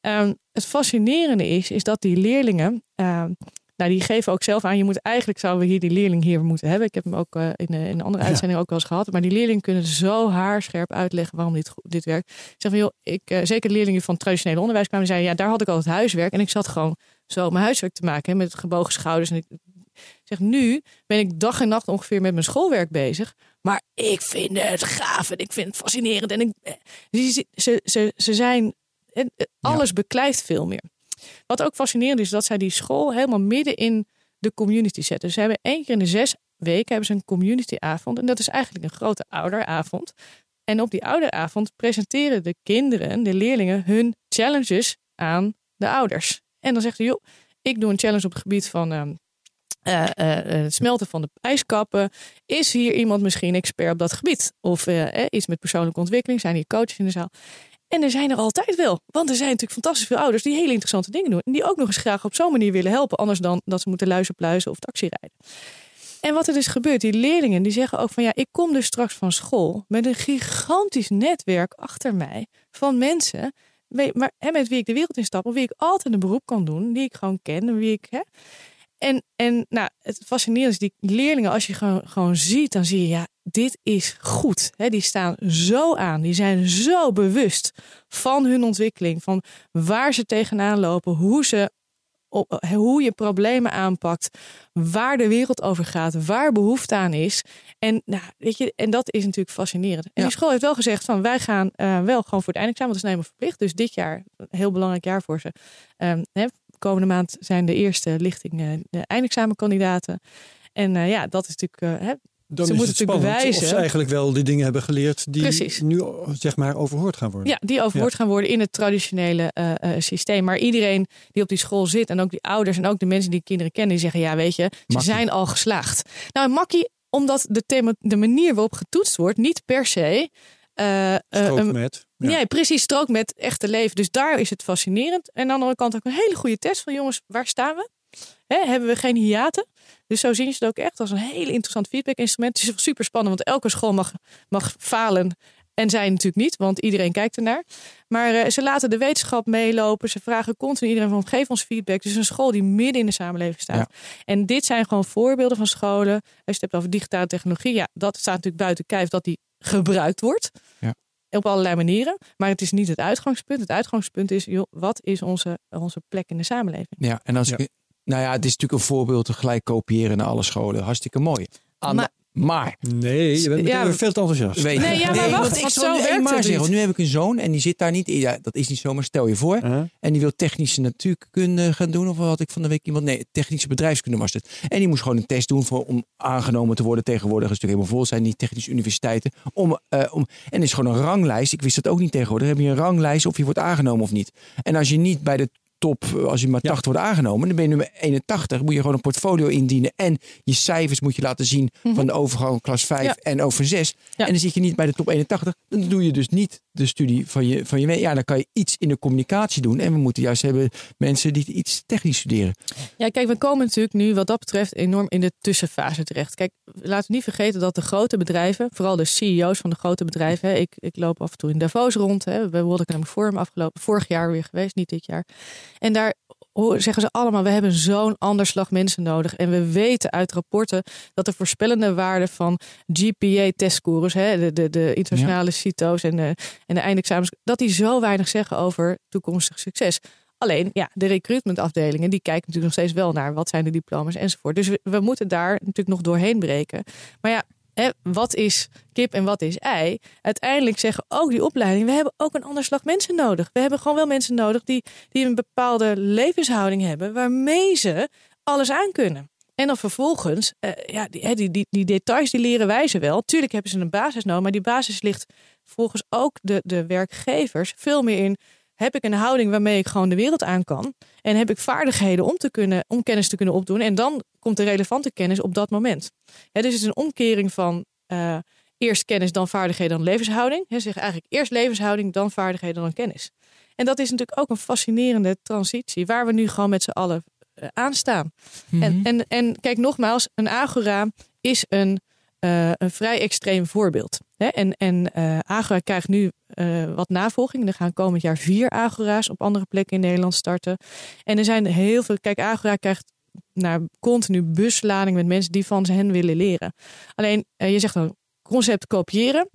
Ehm, het fascinerende is, is dat die leerlingen, ehm, nou die geven ook zelf aan, je moet eigenlijk zouden we hier die leerling hier moeten hebben. Ik heb hem ook eh, in, de, in een andere Ja. uitzending ook wel eens gehad. Maar die leerlingen kunnen zo haarscherp uitleggen waarom dit, dit werkt. Ik zeg van joh, ik, eh, zeker leerlingen van het traditionele onderwijs kwamen en zeiden, ja, daar had ik altijd huiswerk. En ik zat gewoon zo mijn huiswerk te maken hè, met gebogen schouders. En ik zeg, nu ben ik dag en nacht ongeveer met mijn schoolwerk bezig. Maar ik vind het gaaf en ik vind het fascinerend. En ik, eh, ze, ze, ze, ze zijn, eh, eh, alles beklijft veel meer. Wat ook fascinerend is, dat zij die school helemaal midden in de community zetten. Dus ze hebben één keer in de zes weken hebben ze een communityavond. En dat is eigenlijk een grote ouderavond. En op die ouderavond presenteren de kinderen, de leerlingen, hun challenges aan de ouders. En dan zegt ze, joh, ik doe een challenge op het gebied van ehm, eh, eh, eh, het smelten van de ijskappen. Is hier iemand misschien expert op dat gebied? Of iets met persoonlijke ontwikkeling? Zijn hier coaches in de zaal? En er zijn er altijd wel. Want er zijn natuurlijk fantastisch veel ouders die hele interessante dingen doen. En die ook nog eens graag op zo'n manier willen helpen. Anders dan dat ze moeten luizen, pluizen of taxi rijden. En wat er dus gebeurt, die leerlingen die zeggen ook van ja, ik kom dus straks van school met een gigantisch netwerk achter mij van mensen maar, hè, met wie ik de wereld instap, of wie ik altijd een beroep kan doen, die ik gewoon ken en wie ik. Hè. En, en nou, het fascinerende is, die leerlingen, als je gewoon, gewoon ziet, dan zie je, ja, dit is goed. Die staan zo aan, die zijn zo bewust van hun ontwikkeling, van waar ze tegenaan lopen, hoe ze op, hoe je problemen aanpakt, waar de wereld over gaat, waar behoefte aan is. En, nou, weet je, en dat is natuurlijk fascinerend. En Ja. die school heeft wel gezegd van wij gaan eh, wel gewoon voor het eindexamen, dat is helemaal verplicht. Dus dit jaar, een heel belangrijk jaar voor ze. Ehm, hè, komende maand zijn de eerste lichting eh, de eindexamenkandidaten. En eh, ja, dat is natuurlijk. eh, hè, Dan Ze is moeten het spannend of bewijzen. ze eigenlijk wel die dingen hebben geleerd die Precies. nu zeg maar overhoord gaan worden. Ja, die overhoord gaan worden in het traditionele eh, eh, systeem. Maar iedereen die op die school zit en ook die ouders en ook de mensen die kinderen kennen, die zeggen ja, weet je, ze Makkie. zijn al geslaagd. Nou, makkie, omdat de, thema, de manier waarop getoetst wordt niet per se. eh, eh, Strook met. Ja. Nee, precies, strook met echte leven. Dus daar is het fascinerend. En aan de andere kant ook een hele goede test van jongens, waar staan we? Hè, hebben we geen hiaten? Dus zo zien ze het ook echt als een heel interessant feedback instrument. Het is super spannend, want elke school mag, mag falen En zij natuurlijk niet, want iedereen kijkt ernaar. Maar eh, ze laten de wetenschap meelopen. Ze vragen continu iedereen van geef ons feedback. Dus een school die midden in de samenleving staat. En dit zijn gewoon voorbeelden van scholen. Als je het hebt over digitale technologie. Ja, dat staat natuurlijk buiten kijf dat die gebruikt wordt. Ja. Op allerlei manieren. Maar het is niet het uitgangspunt. Het uitgangspunt is, joh, wat is onze, onze plek in de samenleving? Ja, en als Ja. ik, nou ja, het is natuurlijk een voorbeeld tegelijk kopiëren naar alle scholen. Hartstikke mooi. Aan Maar- de- maar Nee, je bent Ja, veel te enthousiast. Weet Nee, ja, maar wacht, want ik zal zo maar zeggen. Nu heb ik een zoon en die zit daar niet in. Ja, dat is niet zomaar. Stel je voor. Huh? En die wil technische natuurkunde gaan doen. Of wat had ik van de week iemand? Nee, technische bedrijfskunde was het. En die moest gewoon een test doen voor, om aangenomen te worden. Tegenwoordig is het natuurlijk helemaal vol zijn die technische universiteiten. Om, eh, om, en er is gewoon een ranglijst. Ik wist dat ook niet tegenwoordig. Dan heb je een ranglijst of je wordt aangenomen of niet. En als je niet bij de top, eh, als je maar 80 wordt aangenomen, dan ben je nummer 81. Moet je gewoon een portfolio indienen. En je cijfers moet je laten zien van de overgang klas 5 Ja. en over 6. Ja. En dan zit je niet bij de top 81. Dan doe je dus niet de studie van je, van je. Ja, dan kan je iets in de communicatie doen. En we moeten juist hebben mensen die iets technisch studeren. Ja, kijk, we komen natuurlijk nu wat dat betreft enorm in de tussenfase terecht. Kijk, laten we niet vergeten dat de grote bedrijven, vooral de CEO's van de grote bedrijven, hè, ik, ik loop af en toe in Davos rond, hè, bij World Economic Forum afgelopen, vorig jaar weer geweest, niet dit jaar. En daar zeggen ze allemaal, we hebben zo'n ander slag mensen nodig. En we weten uit rapporten dat de voorspellende waarde van GPA-testscores, de, de, de internationale CITO's en de, en de eindexamens, dat die zo weinig zeggen over toekomstig succes. Alleen, ja, de recruitmentafdelingen, die kijken natuurlijk nog steeds wel naar wat zijn de diploma's enzovoort. Dus we, we moeten daar natuurlijk nog doorheen breken. Maar ja, hè, wat is kip en wat is ei? Uiteindelijk zeggen ook die opleidingen, we hebben ook een ander slag mensen nodig. We hebben gewoon wel mensen nodig die, die een bepaalde levenshouding hebben waarmee ze alles aan kunnen. En dan vervolgens, eh, ja, die, die, die, die details die leren wij ze wel. Tuurlijk hebben ze een basis nodig, maar die basis ligt volgens ook de, de werkgevers veel meer in heb ik een houding waarmee ik gewoon de wereld aan kan? En heb ik vaardigheden om, te kunnen, om kennis te kunnen opdoen? En dan komt de relevante kennis op dat moment. Dus het is een omkering van eh, eerst kennis, dan vaardigheden, dan levenshouding. Hè, ze zeggen eigenlijk eerst levenshouding, dan vaardigheden, dan kennis. En dat is natuurlijk ook een fascinerende transitie, waar we nu gewoon met z'n allen eh, aan staan. En, en, en kijk, nogmaals, een agora is een, eh, een vrij extreem voorbeeld. En, en eh, agora krijgt nu eh, wat navolging. Er gaan komend jaar vier agora's op andere plekken in Nederland starten. En er zijn heel veel. Kijk, agora krijgt naar continu buslading met mensen die van hen willen leren. Alleen, eh, je zegt dan concept kopiëren.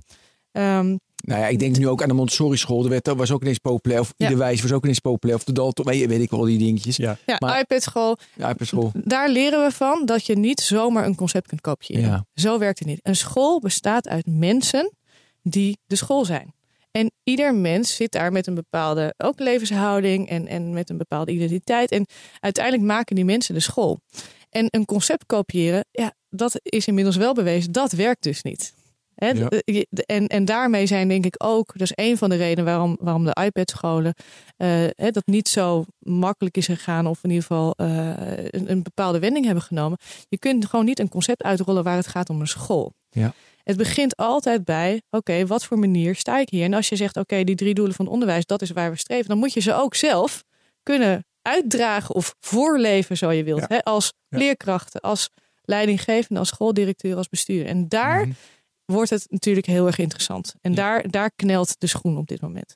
Ehm, Nou ja, ik denk nu ook aan de Montessori school. Dat was ook ineens populair. Of Ja. ieder wijs was ook ineens populair. Of de Dalton, weet, weet ik wel, die dingetjes. Ja. ja, Maar- iPad school. Ja, per school. Daar leren we van dat je niet zomaar een concept kunt kopiëren. Ja. Zo werkt het niet. Een school bestaat uit mensen die de school zijn. En ieder mens zit daar met een bepaalde ook levenshouding en, en met een bepaalde identiteit. En uiteindelijk maken die mensen de school. En een concept kopiëren, ja, dat is inmiddels wel bewezen, dat werkt dus niet. Ja. de- en, en daarmee zijn denk ik ook, dat is een van de redenen waarom, waarom de iPad-scholen eh, hè, dat niet zo makkelijk is gegaan, of in ieder geval eh, een, een bepaalde wending hebben genomen. Je kunt gewoon niet een concept uitrollen waar het gaat om een school. Ja. Het begint altijd bij, oké, wat voor manier sta ik hier? En als je zegt, oké, die drie doelen van onderwijs, dat is waar we streven, dan moet je ze ook zelf kunnen uitdragen of voorleven, zo je wilt. Ja. Als leerkrachten, als leidinggevende, als schooldirecteur, als bestuur. En daar Mhm. Wordt het natuurlijk heel erg interessant. En daar, daar knelt de schoen op dit moment.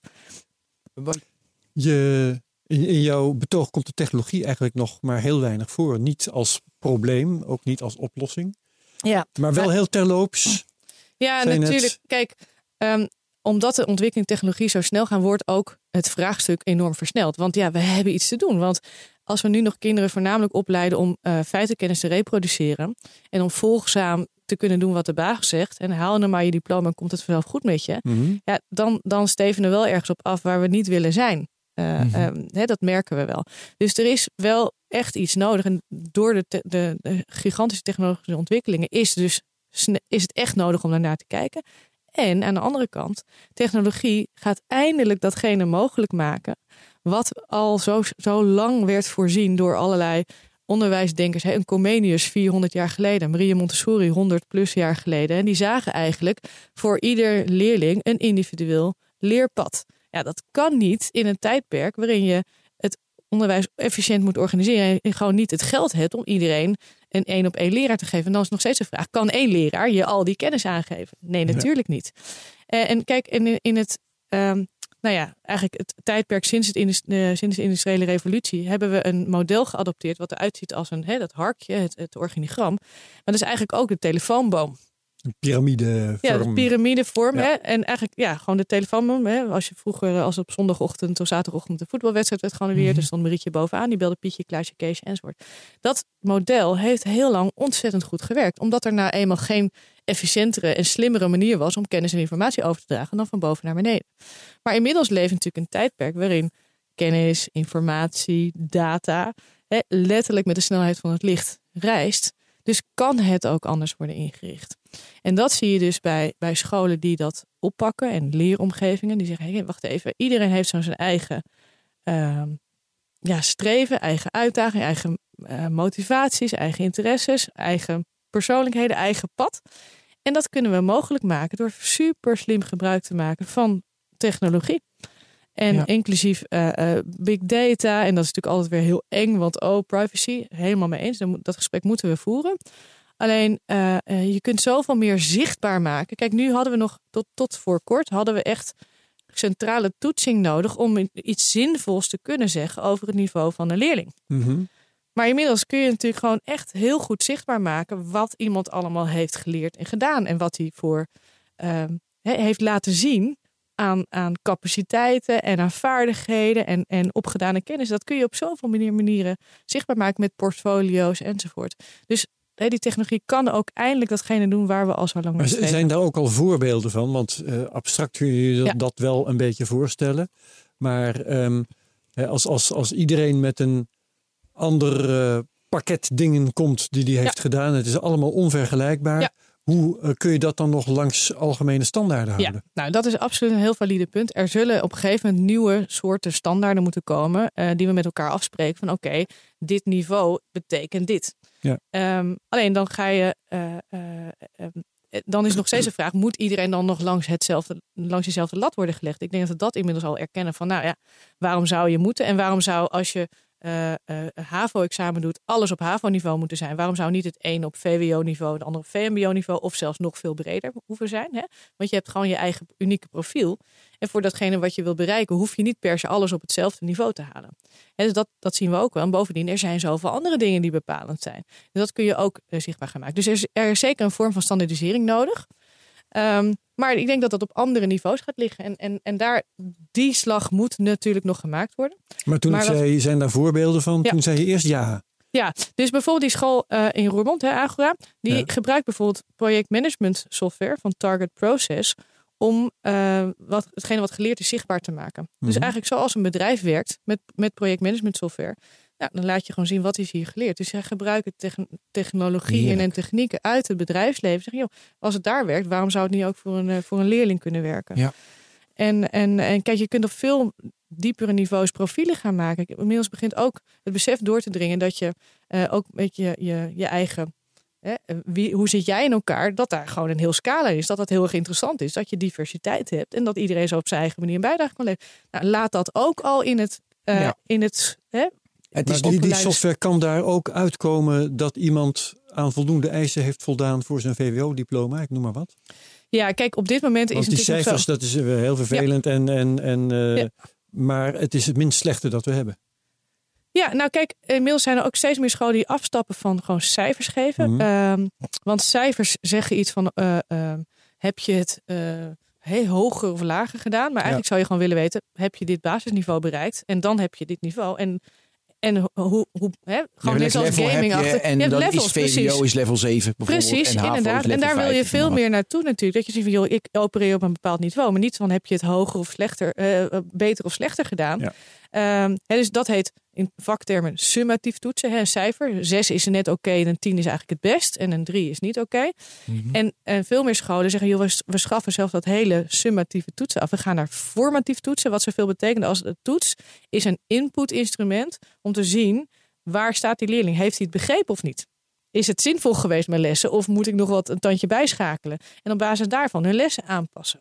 Je, in, in jouw betoog komt de technologie eigenlijk nog maar heel weinig voor. Niet als probleem, ook niet als oplossing. Ja, Maar wel Maar- heel terloops. Ja, het- natuurlijk. Kijk, ehm, omdat de ontwikkeling technologie zo snel gaan, wordt ook het vraagstuk enorm versneld. Want ja, we hebben iets te doen. Want als we nu nog kinderen voornamelijk opleiden om eh feitenkennis te reproduceren en om volgzaam te kunnen doen wat de baas zegt en haal nou maar je diploma en komt het vanzelf goed met je. Mhm. Ja, dan, dan steven we wel ergens op af waar we niet willen zijn. Eh, Mhm. ehm, hè, dat merken we wel. Dus er is wel echt iets nodig. En door de, te- de, de gigantische technologische ontwikkelingen is, dus, is het echt nodig om daarnaar te kijken. En aan de andere kant, technologie gaat eindelijk datgene mogelijk maken. wat al zo, zo lang werd voorzien door allerlei onderwijsdenkers. Hè. Een Comenius 400 jaar geleden, Maria Montessori 100 plus jaar geleden. En die zagen eigenlijk voor ieder leerling een individueel leerpad. Ja, dat kan niet in een tijdperk waarin je het onderwijs efficiënt moet organiseren en gewoon niet het geld hebt om iedereen een één op één leraar te geven. En dan is nog steeds de vraag: kan één leraar je al die kennis aangeven? Nee, natuurlijk niet. Uh, en kijk, in, in het. Um, nou ja, eigenlijk het tijdperk sinds, het uh, sinds de industriële revolutie hebben we een model geadopteerd wat eruit ziet als een, hè, dat harkje, het, het organigram. Maar dat is eigenlijk ook de telefoonboom. Een piramidevorm. Ja, de piramidevorm. Ja. Hè? En eigenlijk ja, gewoon de telefoonboom. Hè? Als je vroeger, als op zondagochtend of zaterdagochtend de voetbalwedstrijd werd geannuleerd, mm -hmm. er stond Marietje bovenaan, die belde Pietje, Klaasje, Keesje enzovoort. Dat model heeft heel lang ontzettend goed gewerkt, omdat er nou eenmaal geen efficiëntere en slimmere manier was om kennis en informatie over te dragen dan van boven naar beneden. Maar inmiddels leven we natuurlijk een tijdperk waarin kennis, informatie, data hè, letterlijk met de snelheid van het licht reist. Dus kan het ook anders worden ingericht. En dat zie je dus bij, bij scholen die dat oppakken en leeromgevingen. Die zeggen, hey, wacht even, iedereen heeft zo zijn eigen uh, ja, streven, eigen uitdaging, eigen uh, motivaties, eigen interesses, eigen persoonlijkheden, eigen pad. En dat kunnen we mogelijk maken door super slim gebruik te maken van technologie. En ja. inclusief uh, uh, big data. En dat is natuurlijk altijd weer heel eng, want oh, privacy. Helemaal mee eens. Dat gesprek moeten we voeren. Alleen uh, je kunt zoveel meer zichtbaar maken. Kijk, nu hadden we nog tot, tot voor kort hadden we echt centrale toetsing nodig om iets zinvols te kunnen zeggen over het niveau van een leerling. Mm -hmm. Maar inmiddels kun je natuurlijk gewoon echt heel goed zichtbaar maken wat iemand allemaal heeft geleerd en gedaan. En wat hij voor he, heeft laten zien aan, aan capaciteiten en aan vaardigheden en, en opgedane kennis. Dat kun je op zoveel manieren zichtbaar maken met portfolio's enzovoort. Dus hè, die technologie kan ook eindelijk datgene doen waar we al zo lang mee Maar zijn daar ook al voorbeelden van? Want uh, abstract kun je je ja. dat wel een beetje voorstellen. Maar um, als, als, als iedereen met een ander uh, pakket dingen komt die die heeft ja. gedaan, het is allemaal onvergelijkbaar. Ja. Hoe uh, kun je dat dan nog langs algemene standaarden houden? Ja, nou dat is absoluut een heel valide punt. Er zullen op een gegeven moment nieuwe soorten standaarden moeten komen uh, die we met elkaar afspreken van oké, okay, dit niveau betekent dit. Ja. Um, alleen dan ga je, uh, dan is nog steeds de vraag, moet iedereen dan nog langs, hetzelfde, langs dezelfde lat worden gelegd? Ik denk dat we dat inmiddels al erkennen van nou ja, waarom zou je moeten en waarom zou als je uh, uh, HAVO-examen doet, alles op HAVO-niveau moeten zijn. Waarom zou niet het een op VWO-niveau, de andere op VMBO-niveau of zelfs nog veel breder hoeven zijn? Hè? Want je hebt gewoon je eigen unieke profiel. En voor datgene wat je wil bereiken, hoef je niet per se alles op hetzelfde niveau te halen. En dus dat, dat zien we ook wel. En bovendien, er zijn zoveel andere dingen die bepalend zijn. Dus dat kun je ook uh, zichtbaar gaan maken. Dus er is, er zeker een vorm van standaardisering nodig. Um, maar ik denk dat dat op andere niveaus gaat liggen. En, en, en daar, die slag moet natuurlijk nog gemaakt worden. Maar toen maar zei, wat, zijn daar voorbeelden van? Ja. Toen zei je eerst ja. Ja, dus bijvoorbeeld die school uh, in Roermond, hè, Agora, die ja. gebruikt bijvoorbeeld projectmanagement software van Target Process om uh, wat, hetgene wat geleerd is zichtbaar te maken. Mm -hmm. Dus eigenlijk zoals een bedrijf werkt met, met projectmanagement software, ja, dan laat je gewoon zien wat is hier geleerd. Dus zij gebruiken technologieën Heerlijk. en technieken uit het bedrijfsleven. Zeg, joh, als het daar werkt, waarom zou het niet ook voor een, voor een leerling kunnen werken? Ja. En, en, en kijk, je kunt op veel diepere niveaus profielen gaan maken. Inmiddels begint ook het besef door te dringen dat je uh, ook met je, je, je eigen. Hè, wie, hoe zit jij in elkaar? Dat daar gewoon een heel scala is. Dat dat heel erg interessant is. Dat je diversiteit hebt. En dat iedereen zo op zijn eigen manier een bijdrage kan leveren. Nou, laat dat ook al in het, uh, ja. in het hè, het is die, die software kan daar ook uitkomen dat iemand aan voldoende eisen heeft voldaan voor zijn VWO-diploma, ik noem maar wat. Ja, kijk, op dit moment is Want die cijfers, zo. dat is heel vervelend. Ja. En, en, en, uh, ja. Maar het is het minst slechte dat we hebben. Ja, nou kijk, inmiddels zijn er ook steeds meer scholen die afstappen van gewoon cijfers geven. Mm -hmm. um, want cijfers zeggen iets van, uh, uh, heb je het heel hoger of lager gedaan? Maar eigenlijk ja. zou je gewoon willen weten, heb je dit basisniveau bereikt? En dan heb je dit niveau. En en hoe, hoe hè, gewoon net als gaming achter. En dan levels, is VWO precies. is level 7 Precies, en inderdaad. En daar wil je veel meer naartoe natuurlijk. Dat je ziet van, joh, ik opereer op een bepaald niveau. Maar niet van, heb je het hoger of slechter, uh, beter of slechter gedaan. Ja. Um, hè, dus dat heet in vaktermen summatief toetsen. Hè, een cijfer. 6 is net oké okay, en een 10 is eigenlijk het best. En een 3 is niet oké. Okay. Mm -hmm. en, en veel meer scholen zeggen, joh, we, we schaffen zelf dat hele summatieve toetsen af. We gaan naar formatief toetsen. Wat zoveel betekent als het toets is een input instrument om te zien waar staat die leerling. Heeft hij het begrepen of niet? Is het zinvol geweest mijn lessen of moet ik nog wat een tandje bijschakelen? En op basis daarvan hun lessen aanpassen.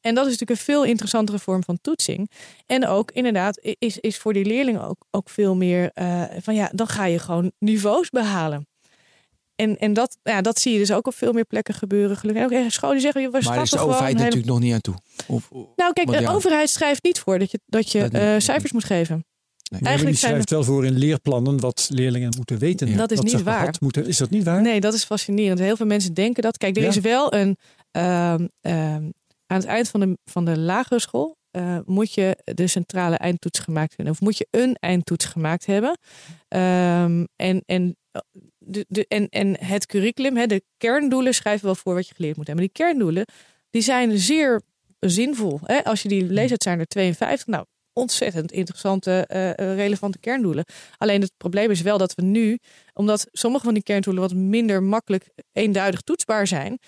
En dat is natuurlijk een veel interessantere vorm van toetsing. En ook inderdaad is, is voor die leerlingen ook, ook veel meer uh, van ja, dan ga je gewoon niveaus behalen. en, en dat, ja, dat zie je dus ook op veel meer plekken gebeuren. Gelukkig. En ook echt scholen zeggen, we Maar daar is de overheid hele- natuurlijk nog niet aan toe. Of, Nou kijk, de ja. overheid schrijft niet voor dat je, dat je Dat eh, cijfers moet geven. Nee, Eigenlijk die zijn schrijft wel voor in leerplannen wat leerlingen moeten weten. Ja. Dat is niet waar. Moeten. Is dat niet waar? Nee, dat is fascinerend. Heel veel mensen denken dat. Kijk, er Ja. is wel een. ehm, ehm, aan het eind van de, van de lagere school eh, moet je de centrale eindtoets gemaakt hebben. Of moet je een eindtoets gemaakt hebben. Ehm, en, en, de, de, en, en het curriculum, hè, de kerndoelen, schrijven wel voor wat je geleerd moet hebben. Maar die kerndoelen die zijn zeer zinvol. Hè? Als je die leest, het zijn er 52. Nou, ontzettend interessante, eh, eh, relevante kerndoelen. Alleen het probleem is wel dat we nu, omdat sommige van die kerndoelen wat minder makkelijk eenduidig toetsbaar zijn,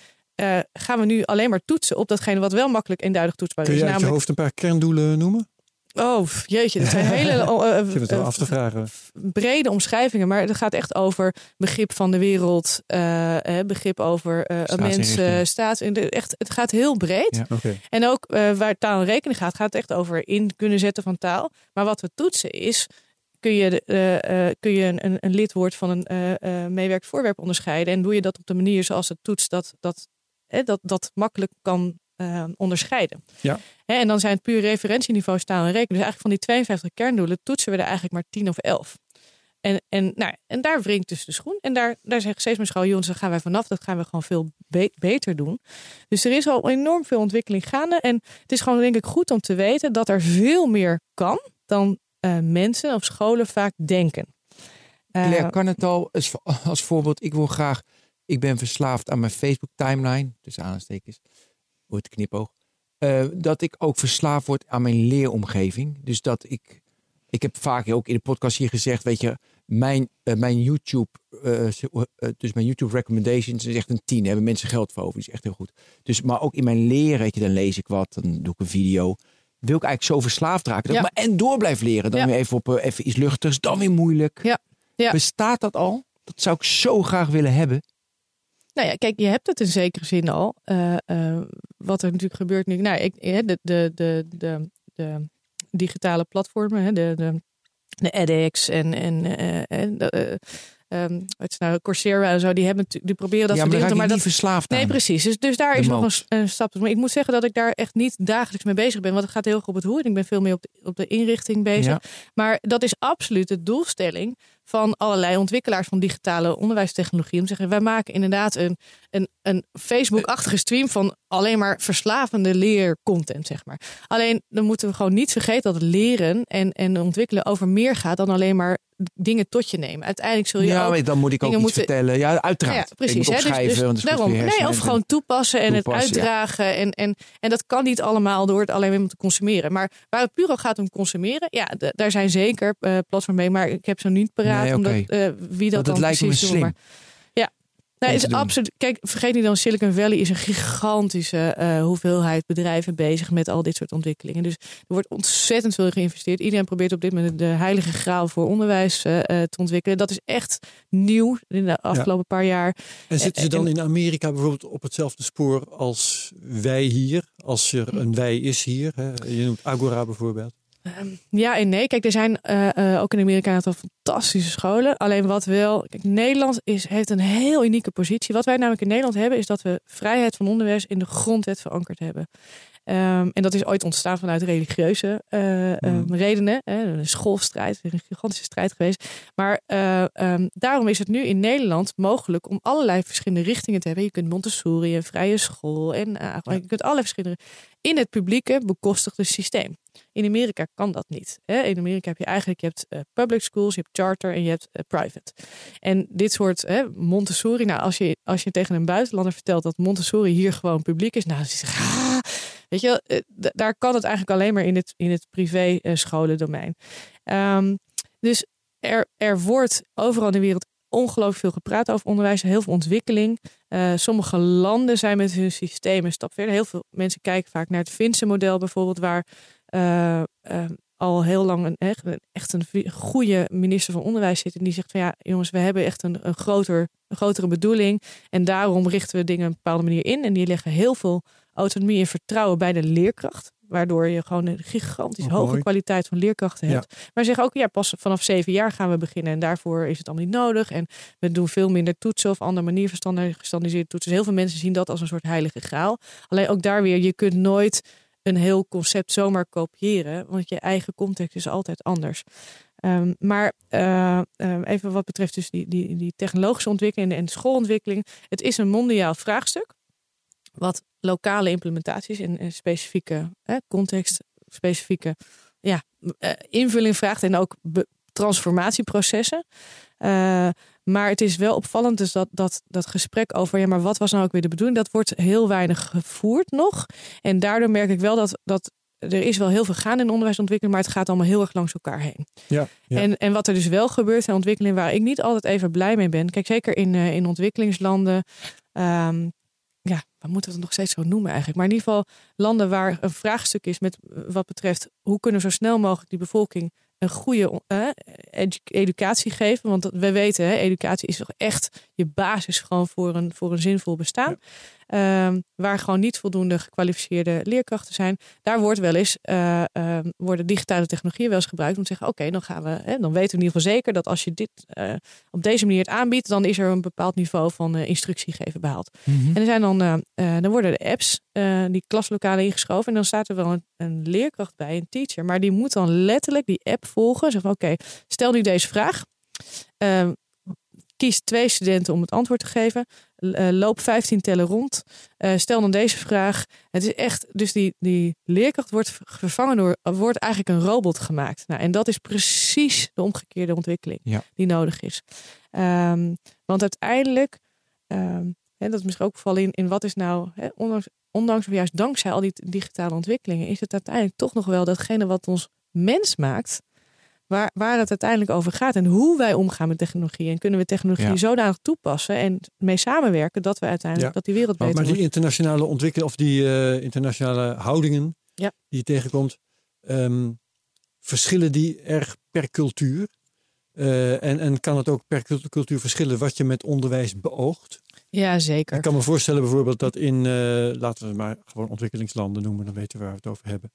eh, gaan we nu alleen maar toetsen op datgene wat wel makkelijk eenduidig toetsbaar Kun is. je uit je Namelijk, hoofd een paar kerndoelen noemen? oh jeetje, dat zijn hele wel eh, af te vragen. brede omschrijvingen, maar het gaat echt over begrip van de wereld, begrip over een Staatsinrichting. mens, eh, staat. en de- Echt, het gaat heel breed. Ja. En ook waar taal en rekening gaat, gaat het echt over in kunnen zetten van taal. Maar wat we toetsen is, kun je, de- kun je een, een, een lidwoord van een meewerkt voorwerp onderscheiden. En doe je dat op de manier zoals het toetst, dat dat, eh, dat, dat makkelijk kan eh, onderscheiden. Ja. Hè, en dan zijn het puur referentieniveaus taal en rekening. Dus eigenlijk van die 52 kerndoelen toetsen we er eigenlijk maar 10 of 11. En, en, nou, en daar wringt dus de schoen. En daar, daar zegt steeds mijn school, jongens, daar gaan wij vanaf. Dat gaan we gewoon veel be- beter doen. Dus er is al enorm veel ontwikkeling gaande. En het is gewoon denk ik goed om te weten dat er veel meer kan dan eh, mensen of scholen vaak denken. Eh, Claire kan het al als, als voorbeeld. Ik wil graag, ik ben verslaafd aan mijn Facebook timeline, dus aanstekens, wordt knipoog. eh, dat ik ook verslaafd word aan mijn leeromgeving. Dus dat ik, ik heb vaak ook in de podcast hier gezegd, weet je, mijn, eh, mijn YouTube, eh, dus mijn YouTube recommendations is echt een tien. Daar hebben mensen geld voor over, die is echt heel goed. Dus, maar ook in mijn leren, weet je, dan lees ik wat, dan doe ik een video. Wil ik eigenlijk zo verslaafd raken dat Ja. maar en door blijf leren. Dan Ja. weer even op even iets luchtigs, dan weer moeilijk. Ja. Bestaat dat al? Dat zou ik zo graag willen hebben. Nou ja, kijk, je hebt het in zekere zin al. Eh, eh, wat er natuurlijk gebeurt nu. Nou, ik, hè, de, de, de, de, de digitale platformen, hè, de, de, de edX en, en, eh, en de, eh, ehm, het nou, Coursera en zo, die, hebben, natuurlijk- die proberen dat ja, soort maar dingen ik maar niet dat, verslaafd Nee, aan. precies. Dus, dus daar De is nog een, stap. Maar ik moet zeggen dat ik daar echt niet dagelijks mee bezig ben. Want het gaat heel erg op het hoe. En ik ben veel meer op de, op de inrichting bezig. Ja. Maar dat is absoluut de doelstelling van allerlei ontwikkelaars van digitale onderwijstechnologie. Om te zeggen, wij maken inderdaad een, een, een Facebook-achtige stream van alleen maar verslavende leercontent, zeg maar. Alleen dan moeten we gewoon niet vergeten dat leren en, en ontwikkelen over meer gaat dan alleen maar dingen tot je nemen. Uiteindelijk zul je Ja, ook dan moet ik ook iets moeten- vertellen. Ja, uiteraard. ja, precies. Hè, dus- dus daarom, nee, of gewoon toepassen en Toepassen, het ja. uitdragen. En, en, en dat kan niet allemaal door het alleen maar te consumeren. Maar waar het puur al gaat om consumeren, ja, daar zijn zeker eh platforms mee. Maar ik heb ze niet paraat, Nee, oké. omdat, eh, wie dat Want dan lijkt precies doet. Maar, ja, nee, is absoluut. Kijk, vergeet niet dan Silicon Valley is een gigantische eh, hoeveelheid bedrijven bezig met al dit soort ontwikkelingen. Dus er wordt ontzettend veel geïnvesteerd. Iedereen probeert op dit moment de heilige graal voor onderwijs eh, te ontwikkelen. Dat is echt nieuw in de afgelopen paar jaar. En zitten ze dan in Amerika bijvoorbeeld op hetzelfde spoor als wij hier? Als er een wij is hier. Hè? Je noemt Agora bijvoorbeeld. Ehm, Ja en nee. Kijk, er zijn eh, eh, ook in Amerika een aantal fantastische scholen. Alleen wat wel... Kijk, Nederland is, heeft een heel unieke positie. Wat wij namelijk in Nederland hebben... is dat we vrijheid van onderwijs in de grondwet verankerd hebben. Ehm, en dat is ooit ontstaan vanuit religieuze eh, ehm, Mhm. redenen. Hè, een schoolstrijd, een gigantische strijd geweest. Maar eh, ehm, daarom is het nu in Nederland mogelijk om allerlei verschillende richtingen te hebben. Je kunt Montessori, een vrije school en uh, je kunt allerlei verschillende in het publieke bekostigde systeem. In Amerika kan dat niet. Hè? In Amerika heb je eigenlijk je hebt, eh, public schools, je hebt charter en je hebt eh, private. En dit soort hè, Montessori, nou als je, als je tegen een buitenlander vertelt dat Montessori hier gewoon publiek is, nou ah, weet je, eh, daar kan het eigenlijk alleen maar in het, in het privé eh, scholendomein. Ehm, dus er, er wordt overal in de wereld ongelooflijk veel gepraat over onderwijs, heel veel ontwikkeling. Eh, sommige landen zijn met hun systemen een stap verder. Heel veel mensen kijken vaak naar het Finse model bijvoorbeeld, waar eh, eh, al heel lang een, echt, een- echt een goede minister van Onderwijs zit. En die zegt van ja, jongens, we hebben echt een, een, groter, een grotere bedoeling. En daarom richten we dingen op een bepaalde manier in. En die leggen heel veel autonomie en vertrouwen bij de leerkracht. Waardoor je gewoon een gigantisch Oh, hoge mooi. kwaliteit van leerkrachten Ja. hebt. Maar ze zeggen ook, ja, pas vanaf zeven jaar gaan we beginnen. En daarvoor is het allemaal niet nodig. En we doen veel minder toetsen of andere manier gestandardiseerde toetsen. Heel veel mensen zien dat als een soort heilige graal. Alleen ook daar weer, je kunt nooit een heel concept zomaar kopiëren. Want je eigen context is altijd anders. Ehm, maar eh, eh, even wat betreft dus die, die, die technologische ontwikkeling en schoolontwikkeling. Het is een mondiaal vraagstuk. Wat lokale implementaties en, en specifieke hè, context, specifieke ja, eh, invulling vraagt. En ook transformatieprocessen. Eh, maar het is wel opvallend dus dat, dat dat gesprek over... ja, maar wat was nou ook weer de bedoeling? Dat wordt heel weinig gevoerd nog. En daardoor merk ik wel dat, dat er is wel heel veel gaan in onderwijsontwikkeling... maar het gaat allemaal heel erg langs elkaar heen. Ja, ja. En, en wat er dus wel gebeurt in ontwikkeling... waar ik niet altijd even blij mee ben... kijk, zeker in, eh, in ontwikkelingslanden... ehm, ja, we moeten het nog steeds zo noemen eigenlijk. Maar in ieder geval landen waar een vraagstuk is met eh, wat betreft hoe kunnen we zo snel mogelijk die bevolking een goede eh, edu- educatie geven. Want we weten, hè, educatie is toch echt je basis gewoon voor een, voor een zinvol bestaan. Ehm, waar gewoon niet voldoende gekwalificeerde leerkrachten zijn. Daar wordt wel eens, eh, ehm, worden digitale technologieën wel eens gebruikt om te zeggen, oké, dan gaan we, hè, dan weten we in ieder geval zeker dat als je dit eh, op deze manier het aanbiedt, dan is er een bepaald niveau van eh, instructiegeven behaald. En er zijn dan, dan worden de apps, die klaslokalen ingeschoven. En dan staat er wel een, een leerkracht bij, een teacher. Maar die moet dan letterlijk die app volgen. Zeggen van oké, stel nu deze vraag. Ehm, kies twee studenten om het antwoord te geven. Eh, loop 15 tellen rond. Eh, stel dan deze vraag. Het is echt, dus die, die leerkracht wordt ver- vervangen door, wordt eigenlijk een robot gemaakt. Nou, en dat is precies de omgekeerde ontwikkeling Ja. die nodig is. Ehm, want uiteindelijk, ehm, hè, dat is misschien ook vallen in, in wat is nou, hè, ondanks, ondanks of juist dankzij al die digitale ontwikkelingen, is het uiteindelijk toch nog wel datgene wat ons mens maakt, waar, waar het uiteindelijk over gaat en hoe wij omgaan met technologie. En kunnen we technologie Ja. zodanig toepassen en mee samenwerken dat we uiteindelijk Ja. dat die wereld Maar, beter maar die wordt. internationale ontwikkeling of die eh, internationale houdingen Ja. die je tegenkomt, ehm, verschillen die erg per cultuur? Eh, en, en kan het ook per cult- cultuur verschillen wat je met onderwijs beoogt? Ja, zeker. Ik kan me voorstellen bijvoorbeeld dat in, eh, laten we maar gewoon ontwikkelingslanden noemen, dan weten we waar we het over hebben.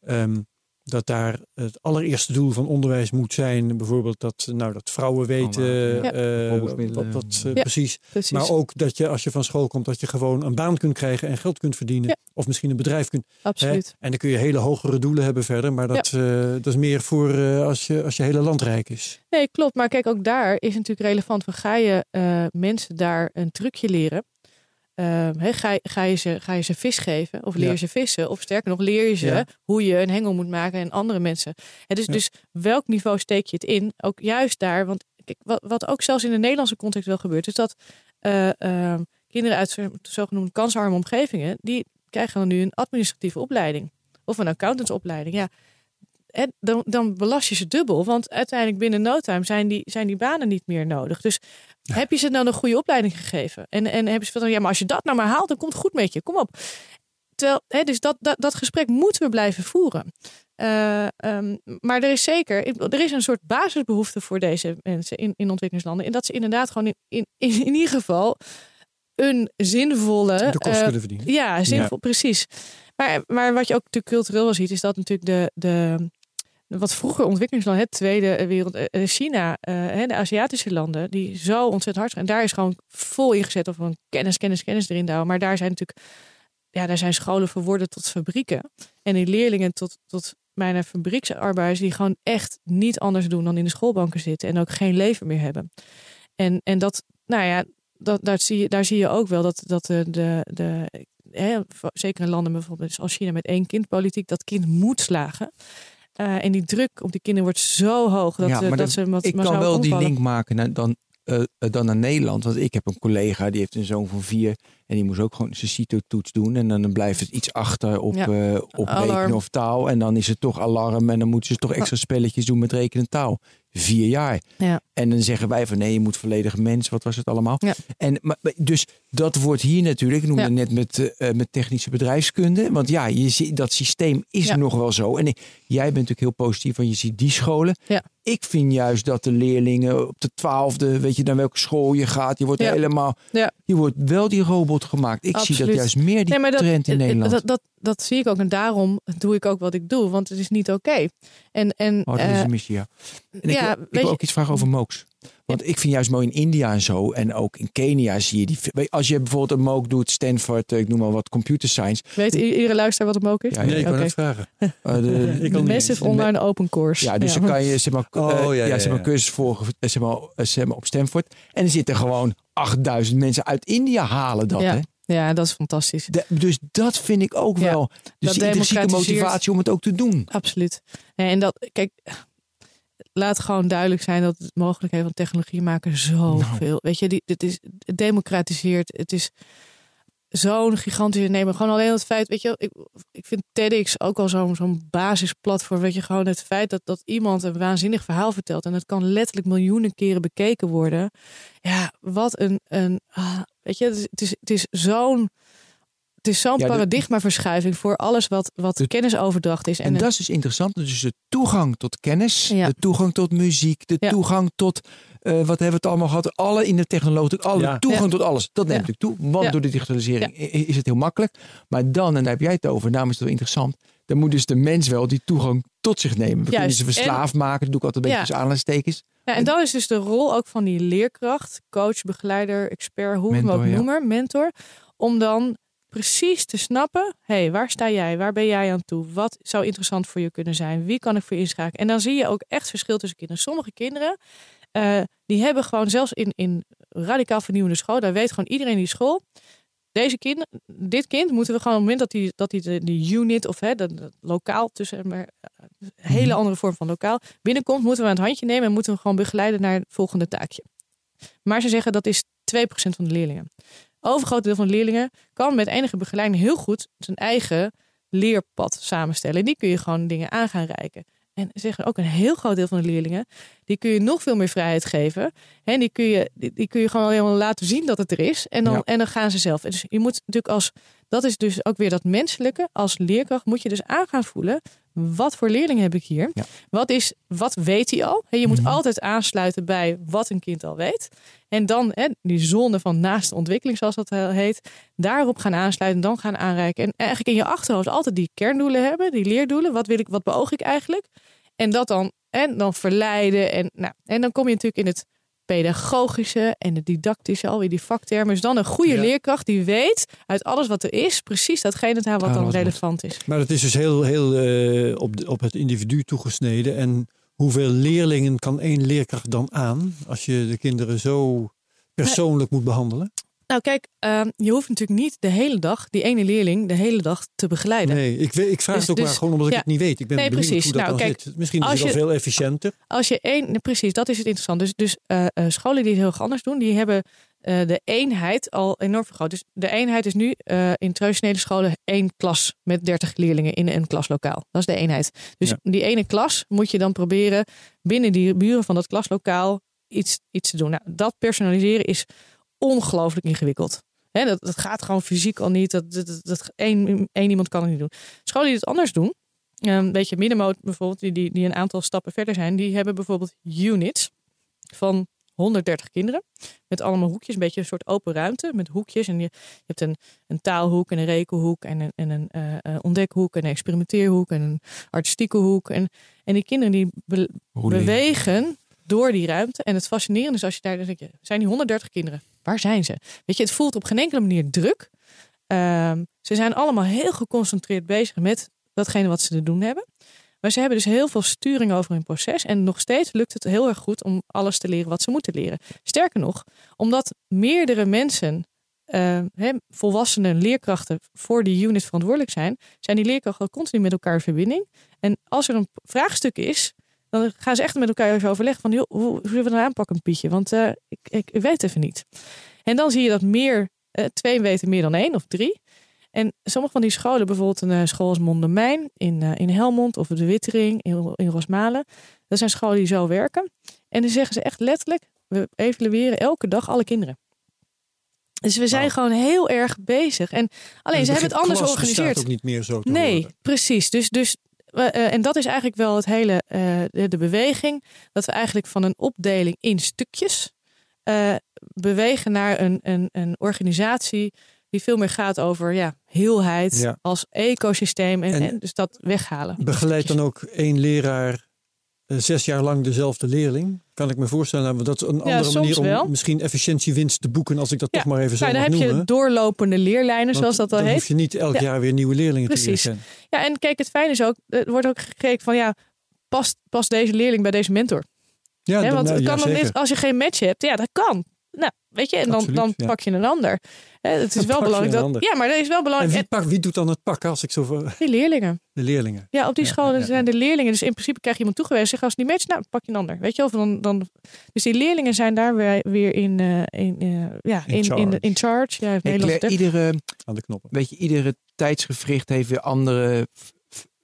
Ehm, dat daar het allereerste doel van onderwijs moet zijn, bijvoorbeeld dat, nou, dat vrouwen weten, ja. eh, wat, wat, eh, Ja. precies. Precies. Maar ook dat je als je van school komt, dat je gewoon een baan kunt krijgen en geld kunt verdienen. Ja. Of misschien een bedrijf kunt. Hè? Absoluut. En dan kun je hele hogere doelen hebben verder. Maar dat, eh, dat is meer voor als, je, als je hele land rijk is. Nee, klopt. Maar kijk, ook daar is natuurlijk relevant. Van, ga je mensen daar een trucje leren? Ehm, ga, je- ga, je ze, ga je ze vis geven? Of leer Ja. ze vissen? Of sterker nog, leer je ze Ja. hoe je een hengel moet maken en andere mensen. Hè, dus, Ja. dus welk niveau steek je het in? Ook juist daar. Want kijk, wat, wat ook zelfs in de Nederlandse context wel gebeurt, is dat eh, ehm, kinderen uit zo- zogenoemde kansarme omgevingen, die krijgen dan nu een administratieve opleiding. Of een accountantsopleiding. Ja, en dan, dan belast je ze dubbel. Want uiteindelijk binnen no time zijn die, zijn die banen niet meer nodig. Dus heb je ze dan een goede opleiding gegeven? En, en hebben ze van, ja, maar als je dat nou maar haalt, dan komt het goed met je. Kom op. Terwijl, hè, dus dat, dat, dat gesprek moeten we blijven voeren. Eh, ehm, maar er is zeker, er is een soort basisbehoefte voor deze mensen in, in ontwikkelingslanden. En dat ze inderdaad gewoon in, in, in, in ieder geval een zinvolle. De kost eh, kunnen verdienen. ja, zinvol, precies. Maar, maar wat je ook natuurlijk cultureel ziet, is dat natuurlijk de, de wat vroeger ontwikkelingslanden, het tweede wereld, eh, eh, China, eh, de Aziatische landen, die zo ontzettend hard. En daar is gewoon vol ingezet of een kennis, kennis, kennis erin houden. Maar daar zijn natuurlijk, ja, daar zijn scholen verworden tot fabrieken. En die leerlingen tot, tot bijna fabrieksarbeiders die gewoon echt niet anders doen dan in de schoolbanken zitten en ook geen leven meer hebben. En, en dat, nou ja, dat, daar, zie je, daar zie je ook wel dat, dat de, de, zeker in landen bijvoorbeeld als China met één kind politiek, dat kind moet slagen. Eh, en die druk op die kinderen wordt zo hoog dat, Ja, ze maar dat dat- ze wat ik kan wel die link maken naar, dan, eh, dan naar Nederland. Want ik heb een collega die heeft een zoon van vier. En die moest ook gewoon zijn CITO-toets doen. En dan, blijft het iets achter op, Ja. eh, op rekenen of taal. En dan is het toch alarm. En dan moeten ze toch extra spelletjes doen met rekenen en taal. vier jaar. Ja. En dan zeggen wij van nee, je moet volledig mens. Wat was het allemaal? Ja. En, maar, dus dat wordt hier natuurlijk, ik noemde net met, met technische bedrijfskunde. Want ja, je ziet, dat systeem is nog wel zo. En ik- jij bent natuurlijk heel positief, want je ziet die scholen. Ja. Ik vind juist dat de leerlingen op de twaalfde, weet je naar welke school je gaat. Je wordt Ja. helemaal, Ja. je wordt wel die robot gemaakt. Ik zie dat juist meer die Nee, maar dat, trend in eh, Nederland. Dat, dat, dat zie ik ook. En daarom doe ik ook wat ik doe. Want het is niet oké. En, en, Oh, dat is eh, een missie, ja. En ik, wil, ik wil ook iets vragen over MOOCs. Want ik vind juist mooi in India en zo, en ook in Kenia zie je die... Als je bijvoorbeeld een MOOC doet, Stanford, eh, ik noem maar wat, computer science. weet iedere luisteraar wat hem ook is? Ja, Nee, ik Oké. net vragen. eh, de, Ik De kan niet. Massive Online Open Course. ja, dus dan kan je zeg maar, Oh, eh, ja, ja, ja, zeg maar ja. cursus volgen zeg maar, zeg maar, op Stanford. En er zitten gewoon 8000 mensen uit India halen dat. Ja. Hè? Ja, dat is fantastisch. De- dus dat vind ik ook Ja, wel. Dus dat die intrinsieke democratiseert- motivatie om het ook te doen. Absoluut. En dat, kijk, laat gewoon duidelijk zijn dat het mogelijkheden van technologie maken zoveel. Nou. Weet je, die, het is het democratiseert. Het is zo'n gigantische nemen. Gewoon alleen het feit, weet je, ik, ik vind TEDx ook al zo'n zo'n basisplatform. Weet je, gewoon het feit dat, dat iemand een waanzinnig verhaal vertelt. En het kan letterlijk miljoenen keren bekeken worden. Ja, wat een, een ah, weet je, het is, het is, het is zo'n. Het is zo'n Ja, paradigmaverschuiving voor alles wat, wat De- kennisoverdracht is. En, dat is dus interessant. Dus de toegang tot kennis, Ja. de toegang tot muziek, de Ja. toegang tot, eh, wat hebben we het allemaal gehad? Alle in de technologie, alle Ja. toegang Ja. tot alles. Dat neemt Ja. natuurlijk toe, want Ja. door de digitalisering is het heel makkelijk. Maar dan, en daar heb jij het over, daarom is het wel interessant, dan moet dus de mens wel die toegang tot zich nemen. We kunnen Juist. ze verslaafd maken, dat doe ik altijd een beetje Ja. tussen aanhalingstekens. Ja, en dan is dus de rol ook van die leerkracht, coach, begeleider, expert, hoe we hem ook ja. noemen, mentor, om dan precies te snappen, hé, hey, waar sta jij? Waar ben jij aan toe? Wat zou interessant voor je kunnen zijn? Wie kan ik voor je inschakelen? En dan zie je ook echt verschil tussen kinderen. Sommige kinderen, eh, die hebben gewoon zelfs in, in radicaal vernieuwende school, daar weet gewoon iedereen in die school, deze kind, dit kind moeten we gewoon op het moment dat hij dat hij de, de unit of hè, dat, lokaal tussen maar een hele Mhm. andere vorm van lokaal binnenkomt, moeten we aan het handje nemen en moeten we gewoon begeleiden naar het volgende taakje. Maar ze zeggen dat is 2% van de leerlingen. Overgrote deel van de leerlingen kan met enige begeleiding heel goed zijn eigen leerpad samenstellen. En die kun je gewoon dingen aan gaan reiken. En ze zeggen ook een heel groot deel van de leerlingen, die kun je nog veel meer vrijheid geven. En die kun je, die, die kun je gewoon helemaal laten zien dat het er is. En dan, Ja. en dan gaan ze zelf. En Dus je moet natuurlijk als, dat is dus ook weer dat menselijke, als leerkracht moet je dus aan gaan voelen, wat voor leerling heb ik hier? Ja. Wat, is, wat weet hij al? Je moet Mhm. altijd aansluiten bij wat een kind al weet. En dan hè, die zone van naaste ontwikkeling, zoals dat eh, heet, daarop gaan aansluiten, dan gaan aanreiken. En eigenlijk in je achterhoofd altijd die kerndoelen hebben, die leerdoelen. Wat wil ik, wat beoog ik eigenlijk? En dat dan, en dan verleiden. En, nou, en dan kom je natuurlijk in het pedagogische en het didactische, alweer die vaktermen. Dus dan een goede Ja. leerkracht die weet uit alles wat er is, precies datgene wat dan relevant is. Maar het is dus heel, heel eh, op, de- op het individu toegesneden. En hoeveel leerlingen kan één leerkracht dan aan als je de kinderen zo persoonlijk moet behandelen? Nou kijk, ehm, je hoeft natuurlijk niet de hele dag, die ene leerling, de hele dag te begeleiden. Nee, ik, weet- ik vraag Dus- het ook dus- maar gewoon omdat ik het niet weet. Ik ben Nee, benieuwd precies. hoe dat Nou, kijk, zit. Misschien is het wel veel efficiënter. Als je één, precies, dat is het interessant. Dus, dus eh, eh, scholen die het heel erg anders doen, die hebben eh, de eenheid al enorm vergroot. Dus de eenheid is nu in traditionele scholen één klas met 30 leerlingen in een klaslokaal. Dat is de eenheid. Dus Ja. die ene klas moet je dan proberen binnen die buren van dat klaslokaal iets, iets te doen. Nou, dat personaliseren is ongelooflijk ingewikkeld. Hè, dat, dat gaat gewoon fysiek al niet. Dat, dat, één, één iemand kan het niet doen. Scholen die het anders doen, een beetje middenmoot bijvoorbeeld, die, die, die een aantal stappen verder zijn, die hebben bijvoorbeeld units van 130 kinderen. Met allemaal hoekjes, een beetje een soort open ruimte met hoekjes. En je, je hebt een, een taalhoek en een rekenhoek en een, en een eh, eh, ontdekhoek en een experimenteerhoek en een artistieke hoek. En, en die kinderen die be- bewegen door die ruimte. En het fascinerende is als je daar dan denk je, zijn die 130 kinderen? Waar zijn ze? Weet je, het voelt op geen enkele manier druk. Ehm, ze zijn allemaal heel geconcentreerd bezig met datgene wat ze te doen hebben. Maar ze hebben dus heel veel sturing over hun proces. En nog steeds lukt het heel erg goed om alles te leren wat ze moeten leren. Sterker nog, omdat meerdere mensen, eh, hè, volwassenen, leerkrachten voor die unit verantwoordelijk zijn, zijn die leerkrachten continu met elkaar in verbinding. En als er een vraagstuk is, dan gaan ze echt met elkaar even overleggen van, joh, hoe, hoe zullen we dat aanpakken, Pietje? Want eh, ik, ik, ik weet even niet. En dan zie je dat meer, eh, twee weten meer dan één of drie. En sommige van die scholen, bijvoorbeeld een eh, school als Mondomein in, eh, in Helmond of de Wittering in, in Rosmalen. Dat zijn scholen die zo werken. En dan zeggen ze echt letterlijk, we evalueren elke dag alle kinderen. Dus we zijn gewoon heel erg bezig. En alleen, En ze hebben het anders georganiseerd. ook niet meer zo te Nee, precies. Dus, dus, en dat is eigenlijk wel het hele, eh, de, beweging. Dat we eigenlijk van een opdeling in stukjes eh, bewegen naar een, een, een organisatie die veel meer gaat over ja, heelheid Ja. als ecosysteem. En, En- en dus dat weghalen. Begeleidt dan ook één leraar eh, zes jaar lang dezelfde leerling? Kan ik me voorstellen. Nou, Dat is een andere manier om wel. misschien efficiëntiewinst te boeken. Als ik dat Ja, toch maar even zo Nou, dan mag heb je doorlopende leerlijnen, Want zoals dat al dan heet. hoef je niet elk Ja. jaar weer nieuwe leerlingen Precies. te leren. Ja, en kijk, het fijne is ook, er wordt ook gekeken van ja, past, past deze leerling bij deze mentor? Ja, dan- want nou, het ja, kan dan als je geen match hebt, ja, dat kan. Nou, weet je, en dan, Absoluut, dan ja. pak je een ander. Hè, het is Dan wel belangrijk dat. Ja, maar dat is wel En belangrijk. wie, En pak, wie doet dan het pakken als ik zo voor die leerlingen. de leerlingen? Ja, op die Ja, scholen ja, ja. zijn de leerlingen. Dus in principe krijg je iemand toegewezen. Zeg als het niet matcht, nou pak je een ander. Weet je, of dan, dan. Dus die leerlingen zijn daar weer, weer in, eh, in, eh, ja, In in, in, charge. in charge. Ja, Nederlands iedere, Aan de knoppen. weet je, iedere tijdsgevricht heeft weer andere,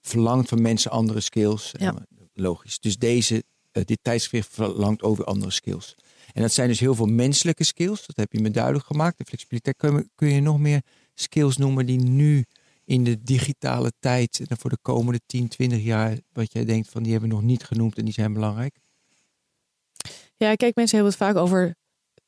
verlangt van mensen andere skills. Ja. Eh, Logisch. Dus deze, dit tijdsgevricht verlangt over andere skills. En dat zijn dus heel veel menselijke skills. Dat heb je me duidelijk gemaakt. De flexibiliteit. Kun je, nog meer skills noemen die nu in de digitale tijd en voor de komende 10, 20 jaar, wat jij denkt van die hebben we nog niet genoemd en die zijn belangrijk? Ja, kijk, mensen hebben het vaak over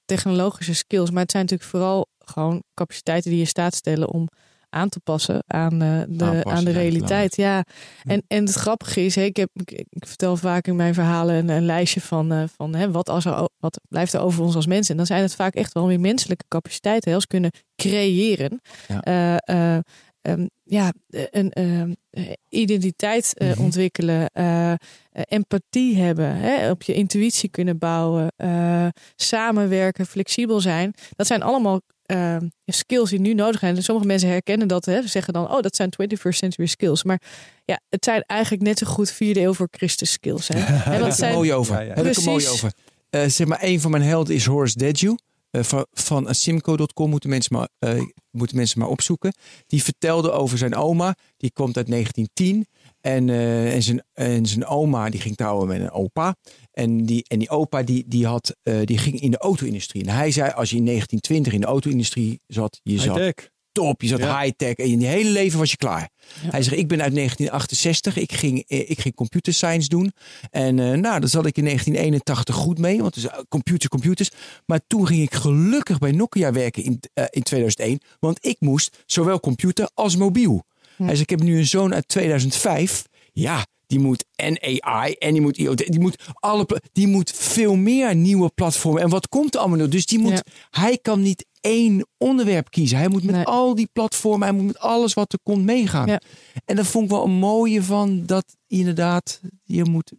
technologische skills. Maar het zijn natuurlijk vooral gewoon capaciteiten die je staat stellen om aan te passen aan, eh, de, Aanpassen, aan de realiteit. Ja. En, en het grappige is, ik, heb, ik, ik vertel vaak in mijn verhalen een, een lijstje van, eh, van hè, wat, als er, wat blijft er over ons als mensen. En dan zijn het vaak echt wel weer menselijke capaciteiten. Hè, als kunnen creëren. Ja. Eh, eh, ehm, ja, een ehm, eh, identiteit eh, Mhm. ontwikkelen, eh, eh, empathie hebben, hè, op je intuïtie kunnen bouwen, eh, samenwerken, flexibel zijn. Dat zijn allemaal eh, skills die nu nodig zijn. En sommige mensen herkennen dat, hè, ze zeggen dan, oh, dat zijn 21st century skills. Maar ja, het zijn eigenlijk net zo goed vierde eeuw voor Christus skills. Hè. En dat ik er zijn, mooi over. Ja, ja. Heb ik er mooi over. Eh, zeg maar, een van mijn helden is Horace Dedju. Eh, van, van Simco.com moeten mensen, maar, eh, moeten mensen maar opzoeken. Die vertelde over zijn oma. Die komt uit 1910. En, eh, en, zijn, en zijn oma die ging trouwen met een opa. En die, en die opa die, die, had, die ging in de auto-industrie. En hij zei, als je in 1920 in de auto-industrie zat, je zat. Top, je zat Ja. high-tech en in je hele leven was je klaar. Ja. Hij zegt, ik ben uit 1968, ik ging, eh, ik ging computer science doen. En eh, nou, daar zat ik in 1981 goed mee, want is eh, computer, computers. Maar toen ging ik gelukkig bij Nokia werken in, in 2001, want ik moest zowel computer als mobiel. Hm. Hij zegt, ik heb nu een zoon uit 2005. Ja, die moet en AI en die moet IoT, die moet alle, die moet veel meer nieuwe platformen. En wat komt er allemaal nog? Dus die moet, Ja. hij kan niet één onderwerp kiezen. Hij moet met Nee. al die platformen, hij moet met alles wat er komt meegaan. Ja. En dat vond ik wel een mooie van dat inderdaad, je moet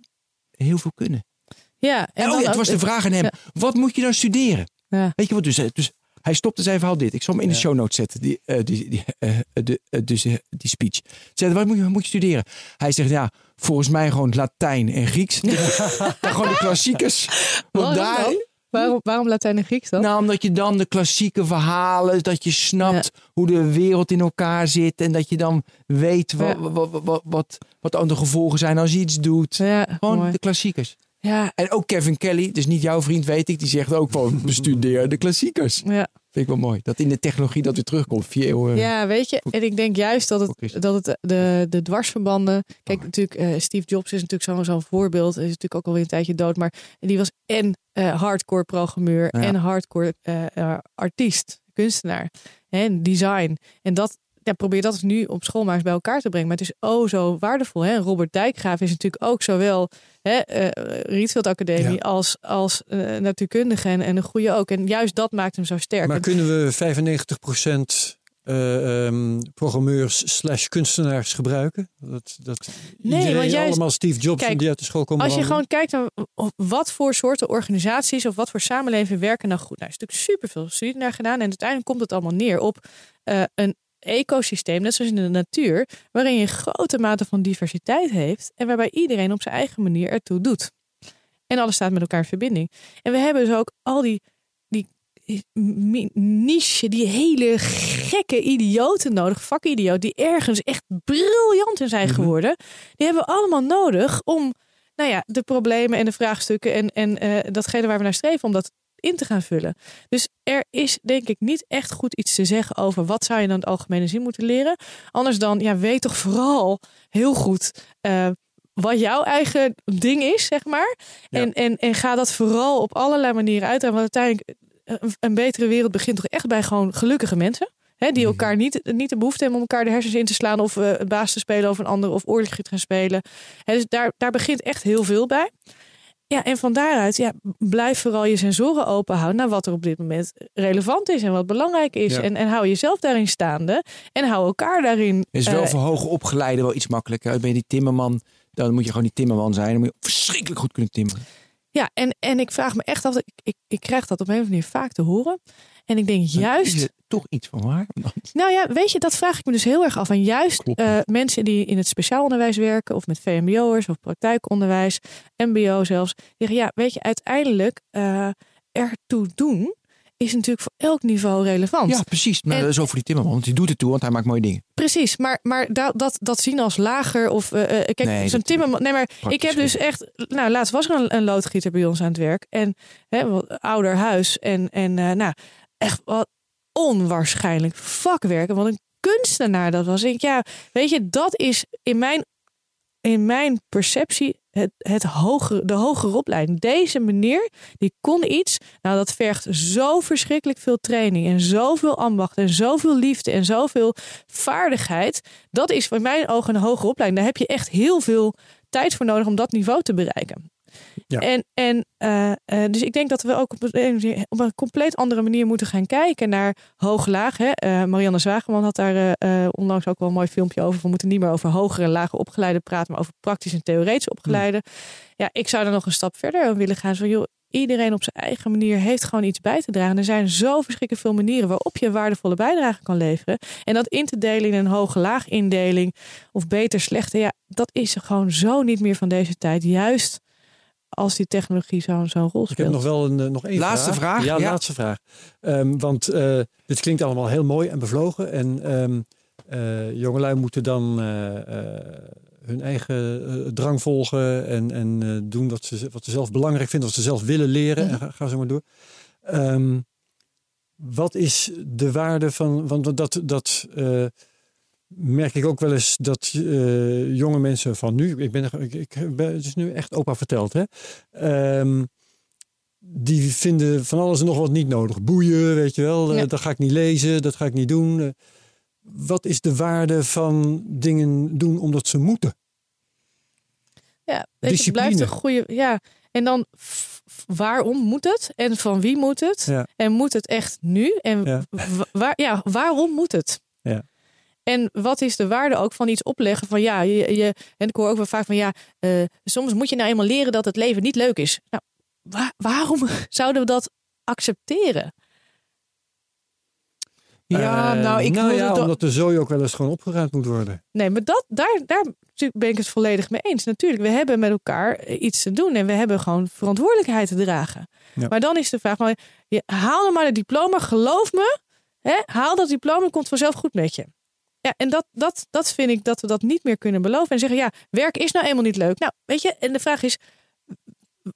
heel veel kunnen. ja, en En oh ja, het was de vraag aan hem, wat moet je dan studeren? Ja. Weet je wat dus? eh, dus hij stopte zijn verhaal dit. Ik zal hem in de show notes zetten, die, eh, die, die, eh, de, eh, dus, eh, die speech. Ze zei, wat moet je, wat moet je studeren? Hij zegt, ja, volgens mij gewoon Latijn en Grieks. gewoon de klassiekers. Want Waarom daar, dan? Waarom, waarom Latijn en Grieks dan? nou, omdat je dan de klassieke verhalen, dat je snapt hoe de wereld in elkaar zit. En dat je dan weet wa- Ja. wa- wa- wat, wat, wat dan de gevolgen zijn als je iets doet. Gewoon mooi. de klassiekers. Ja, En ook Kevin Kelly, dus niet jouw vriend, weet ik, die zegt ook van bestudeer de klassiekers. ja. Vind ik wel mooi. Dat in de technologie dat weer terugkomt. Vier eeuwen. Ja, weet je, en ik denk juist dat het, dat het de, de dwarsverbanden. Kijk, Oh. natuurlijk, eh, Steve Jobs is natuurlijk zo'n zo'n voorbeeld. Hij is natuurlijk ook alweer een tijdje dood, maar die was en eh, hardcore programmeur Ja. en hardcore eh, eh, artiest, kunstenaar en design. En dat. Ja, probeer dat nu op school maar eens bij elkaar te brengen. Maar het is oh zo waardevol. Hè? Robert Dijkgraaf is natuurlijk ook zowel hè, eh Rietveld Academie Ja. als, als eh, natuurkundige en, en een goede ook. En juist dat maakt hem zo sterk. Maar En- kunnen we 95% eh, ehm, programmeurs slash kunstenaars gebruiken? Dat, dat Nee, iedereen want juist- allemaal Steve Jobs Kijk, die uit de school komen Als je gewoon kijkt naar wat voor soorten organisaties of wat voor samenleving werken nou goed. Nou, er is natuurlijk superveel studie naar gedaan. En uiteindelijk komt het allemaal neer op eh, een ecosysteem, net zoals in de natuur, waarin je een grote mate van diversiteit heeft en waarbij iedereen op zijn eigen manier ertoe doet. En alles staat met elkaar in verbinding. En we hebben dus ook al die, die niche, die hele gekke idioten nodig, vakidioot, die ergens echt briljant in zijn Mhm. geworden. Die hebben we allemaal nodig om, nou ja, de problemen en de vraagstukken en, en eh, datgene waar we naar streven, om dat in te gaan vullen. Dus er is denk ik niet echt goed iets te zeggen over wat zou je dan het algemene zin moeten leren. Anders dan, ja, weet toch vooral heel goed eh, wat jouw eigen ding is, zeg maar. Ja. En, en, en ga dat vooral op allerlei manieren uit. Want uiteindelijk, eh, een, een betere wereld begint toch echt bij gewoon gelukkige mensen. Hè, die elkaar niet, niet de behoefte hebben om elkaar de hersens in te slaan. Of eh baas te spelen over een ander. Of oorlogje te gaan spelen. Hè, dus daar, daar begint echt heel veel bij. Ja, en van daaruit, ja, blijf vooral je sensoren open houden naar wat er op dit moment relevant is en wat belangrijk is. Ja. En, en hou jezelf daarin staande. En hou elkaar daarin. is wel eh, voor hoge opgeleiden wel iets makkelijker. Ben je die timmerman, dan moet je gewoon die timmerman zijn. Dan moet je verschrikkelijk goed kunnen timmeren. Ja, en, en ik vraag me echt af, ik, ik, ik krijg dat op een of andere manier vaak te horen. En ik denk Is juist, er toch iets van waar? nou ja, weet je, dat vraag ik me dus heel erg af. En juist eh, mensen die in het speciaal onderwijs werken, of met VMBO'ers of praktijkonderwijs, MBO zelfs, zeggen ja, weet je, uiteindelijk eh ertoe doen is natuurlijk voor elk niveau relevant. Ja, precies. Maar En- dat is over die timmerman. Want die doet het toe, want hij maakt mooie dingen. Precies, maar, maar dat, dat, dat zien als lager of eh, kijk, Nee, zo'n timmerman. Nee, maar ik heb dus echt. Nou, laatst was er een, een loodgieter bij ons aan het werk en hè, ouder huis en en nou echt wat onwaarschijnlijk vakwerken. Wat een kunstenaar dat was. Ik ja, weet je, dat is in mijn in mijn perceptie het, het hogere, de hogere opleiding. Deze meneer, die kon iets. Nou, dat vergt zo verschrikkelijk veel training en zoveel ambacht en zoveel liefde en zoveel vaardigheid. Dat is voor mijn ogen een hogere opleiding. Daar heb je echt heel veel tijd voor nodig om dat niveau te bereiken. Ja. En, en eh, eh, dus ik denk dat we ook op een, op een compleet andere manier moeten gaan kijken naar hoog-laag. Eh, Marianne Zwageman had daar onlangs ook wel een mooi filmpje over. We moeten niet meer over hogere en lage opgeleide praten, maar over praktisch en theoretisch opgeleide. Ja, ik zou er nog een stap verder willen gaan. Zo, iedereen op zijn eigen manier heeft gewoon iets bij te dragen. Er zijn zo verschrikkelijk veel manieren waarop je een waardevolle bijdrage kan leveren. En dat in te delen in een hoge-laag indeling of beter, slechter, ja, dat is gewoon zo niet meer van deze tijd. Juist als die technologie zo'n zo'n rol Ik speelt. heb nog wel een, eh, nog één Laatste vraag, Ja, ja. laatste vraag. Ehm, want eh, dit klinkt allemaal heel mooi en bevlogen. En ehm eh, jongelui moeten dan eh, eh, hun eigen drang volgen en, en eh, doen wat ze, wat ze zelf belangrijk vinden, wat ze zelf willen leren. En ga, ga zo maar door. Ehm, wat is de waarde van, want dat, dat eh, merk ik ook wel eens dat eh, jonge mensen van nu, ik ben, ik, ik ben het is nu echt opa verteld, hè. Ehm, die vinden van alles en nog wat niet nodig. Boeien, weet je wel, eh, dat ga ik niet lezen, dat ga ik niet doen. Eh, wat is de waarde van dingen doen omdat ze moeten? Ja, het blijft Discipline. een goede. Ja, en dan waarom moet het en van wie moet het? Ja. En moet het echt nu? En Ja. waar, ja, waarom moet het? En wat is de waarde ook van iets opleggen van ja, je, je, en ik hoor ook wel vaak van ja, eh, soms moet je nou eenmaal leren dat het leven niet leuk is. Nou, wa- waarom zouden we dat accepteren? Ja, Eh, nou, ik nou ja, dat- omdat de zooi ook wel eens gewoon opgeruimd moet worden. Nee, maar dat, daar, daar ben ik het volledig mee eens. Natuurlijk, we hebben met elkaar iets te doen en we hebben gewoon verantwoordelijkheid te dragen. Ja. Maar dan is de vraag, maar, je, haal dan maar het diploma, geloof me, hè, haal dat diploma, komt vanzelf goed met je. Ja, en dat, dat, dat vind ik dat we dat niet meer kunnen beloven. En zeggen, ja, werk is nou eenmaal niet leuk. Nou, weet je, en de vraag is,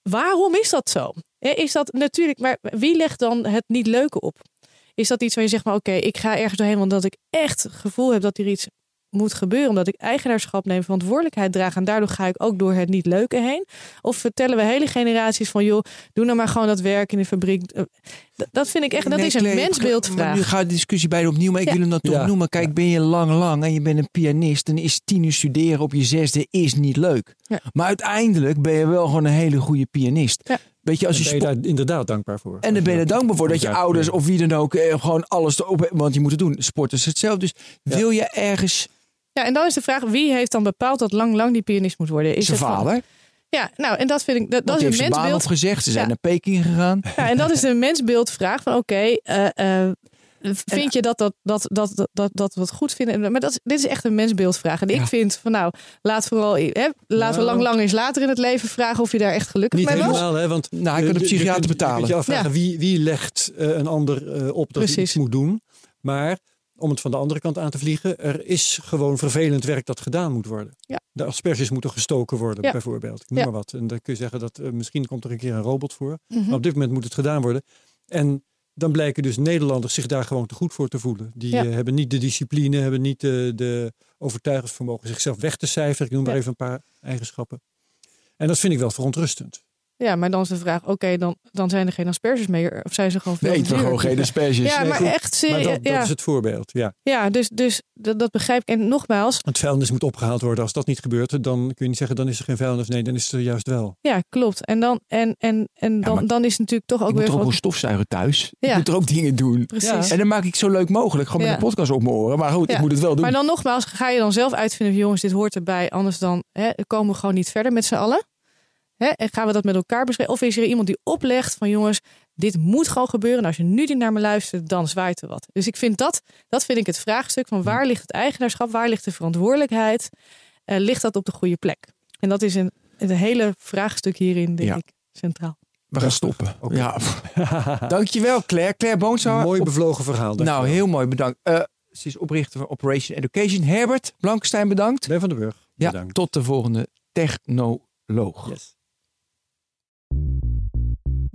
waarom is dat zo? Is dat natuurlijk, maar wie legt dan het niet leuke op? Is dat iets waar je zegt, maar oké, ik ga ergens doorheen, omdat ik echt het gevoel heb dat er iets moet gebeuren, omdat ik eigenaarschap neem, verantwoordelijkheid draag en daardoor ga ik ook door het niet leuke heen? Of vertellen we hele generaties van, joh, doe nou maar gewoon dat werk in de fabriek. Eh, Dat vind ik echt, dat Nee, is een mensbeeldvraag. nu gaat de discussie bijna opnieuw, maar ik Ja. wil hem dan toch Ja. noemen. Kijk, ben je lang, lang en je bent een pianist, dan is tien uur studeren op je zesde is niet leuk. Ja. Maar uiteindelijk ben je wel gewoon een hele goede pianist. Ja. Weet je, als je Daar ben je sport- daar inderdaad dankbaar voor. en dan ben je er dankbaar voor dat je ouders of wie dan ook eh, gewoon alles erop want je moet het doen. Sport is hetzelfde. Dus wil je ergens Ja, en dan is de vraag, wie heeft dan bepaald dat lang, lang die pianist moet worden? Is zijn het van- vader? Ja, nou, en dat vind ik, dat, is heeft een mensbeeld. opgezegd. Ze zijn Ja. naar Peking gegaan. Ja, en dat is de mensbeeldvraag van oké, eh, eh, vind je dat dat, dat, dat, dat, dat, we het goed vinden? Maar dat, is- dit is echt een mensbeeldvraag. En Ja. ik vind van nou, laat vooral, hè, laten we Nou. lang, lang eens later in het leven vragen of je daar echt gelukkig Niet mee was. helemaal, hè? Want Nou, hij eh, kan de je- je psychiater Je betalen. kunt je afvragen Ja. wie, wie legt eh, een ander op dat hij iets moet doen. Maar om het van de andere kant aan te vliegen, er is gewoon vervelend werk dat gedaan moet worden. Ja. De asperges moeten gestoken worden, Ja. bijvoorbeeld. Ik noem Ja. maar wat. En dan kun je zeggen dat eh, misschien komt er een keer een robot voor. Mhm. Maar op dit moment moet het gedaan worden. En dan blijken dus Nederlanders zich daar gewoon te goed voor te voelen. Die eh, hebben niet de discipline, hebben niet de, de overtuigingsvermogen zichzelf weg te cijferen. Ik noem maar even een paar eigenschappen. En dat vind ik wel verontrustend. Ja, maar dan is de vraag, oké, dan, dan zijn er geen asperges meer. Of zijn ze gewoon veel Nee, duur? gewoon geen asperges. Ja, Nee, maar goed. echt Maar serieus. dat, dat Ja, is het voorbeeld, ja. ja dus, dus dat, dat begrijp ik. En nogmaals, Het vuilnis moet opgehaald worden. Als dat niet gebeurt, dan kun je niet zeggen dan is er geen vuilnis. Nee, dan is het er juist wel. ja, klopt. En dan, en, en, en dan, dan is het natuurlijk toch ook ik moet weer er ook wat- gewoon stofzuigen thuis. Ja. Ik moet er ook dingen doen. Precies. En dan maak ik het zo leuk mogelijk. Gewoon met een podcast op mijn oren. Maar goed, Ja. ik moet het wel doen. Maar dan nogmaals, ga je dan zelf uitvinden van jongens, dit hoort erbij. Anders dan hè, komen we gewoon niet verder met z'n allen. Hè, en gaan we dat met elkaar bespreken? Of is er iemand die oplegt van jongens, dit moet gewoon gebeuren. En als je nu niet naar me luistert, dan zwaait er wat. Dus ik vind dat, dat vind ik het vraagstuk van waar ligt het eigenaarschap? Waar ligt de verantwoordelijkheid? Eh, ligt dat op de goede plek? En dat is een, een hele vraagstuk hierin, denk Ja. ik, centraal. we gaan stoppen. Oké. Ja. Dankjewel, Claire. Claire Boonsauer. Mooi bevlogen verhaal. Nou, heel mooi. Bedankt. Eh, ze is oprichter van Operation Education. Herbert Blankenstein, bedankt. Ben van den Burg. Ja, Bedankt. tot de volgende technoloog. Yes.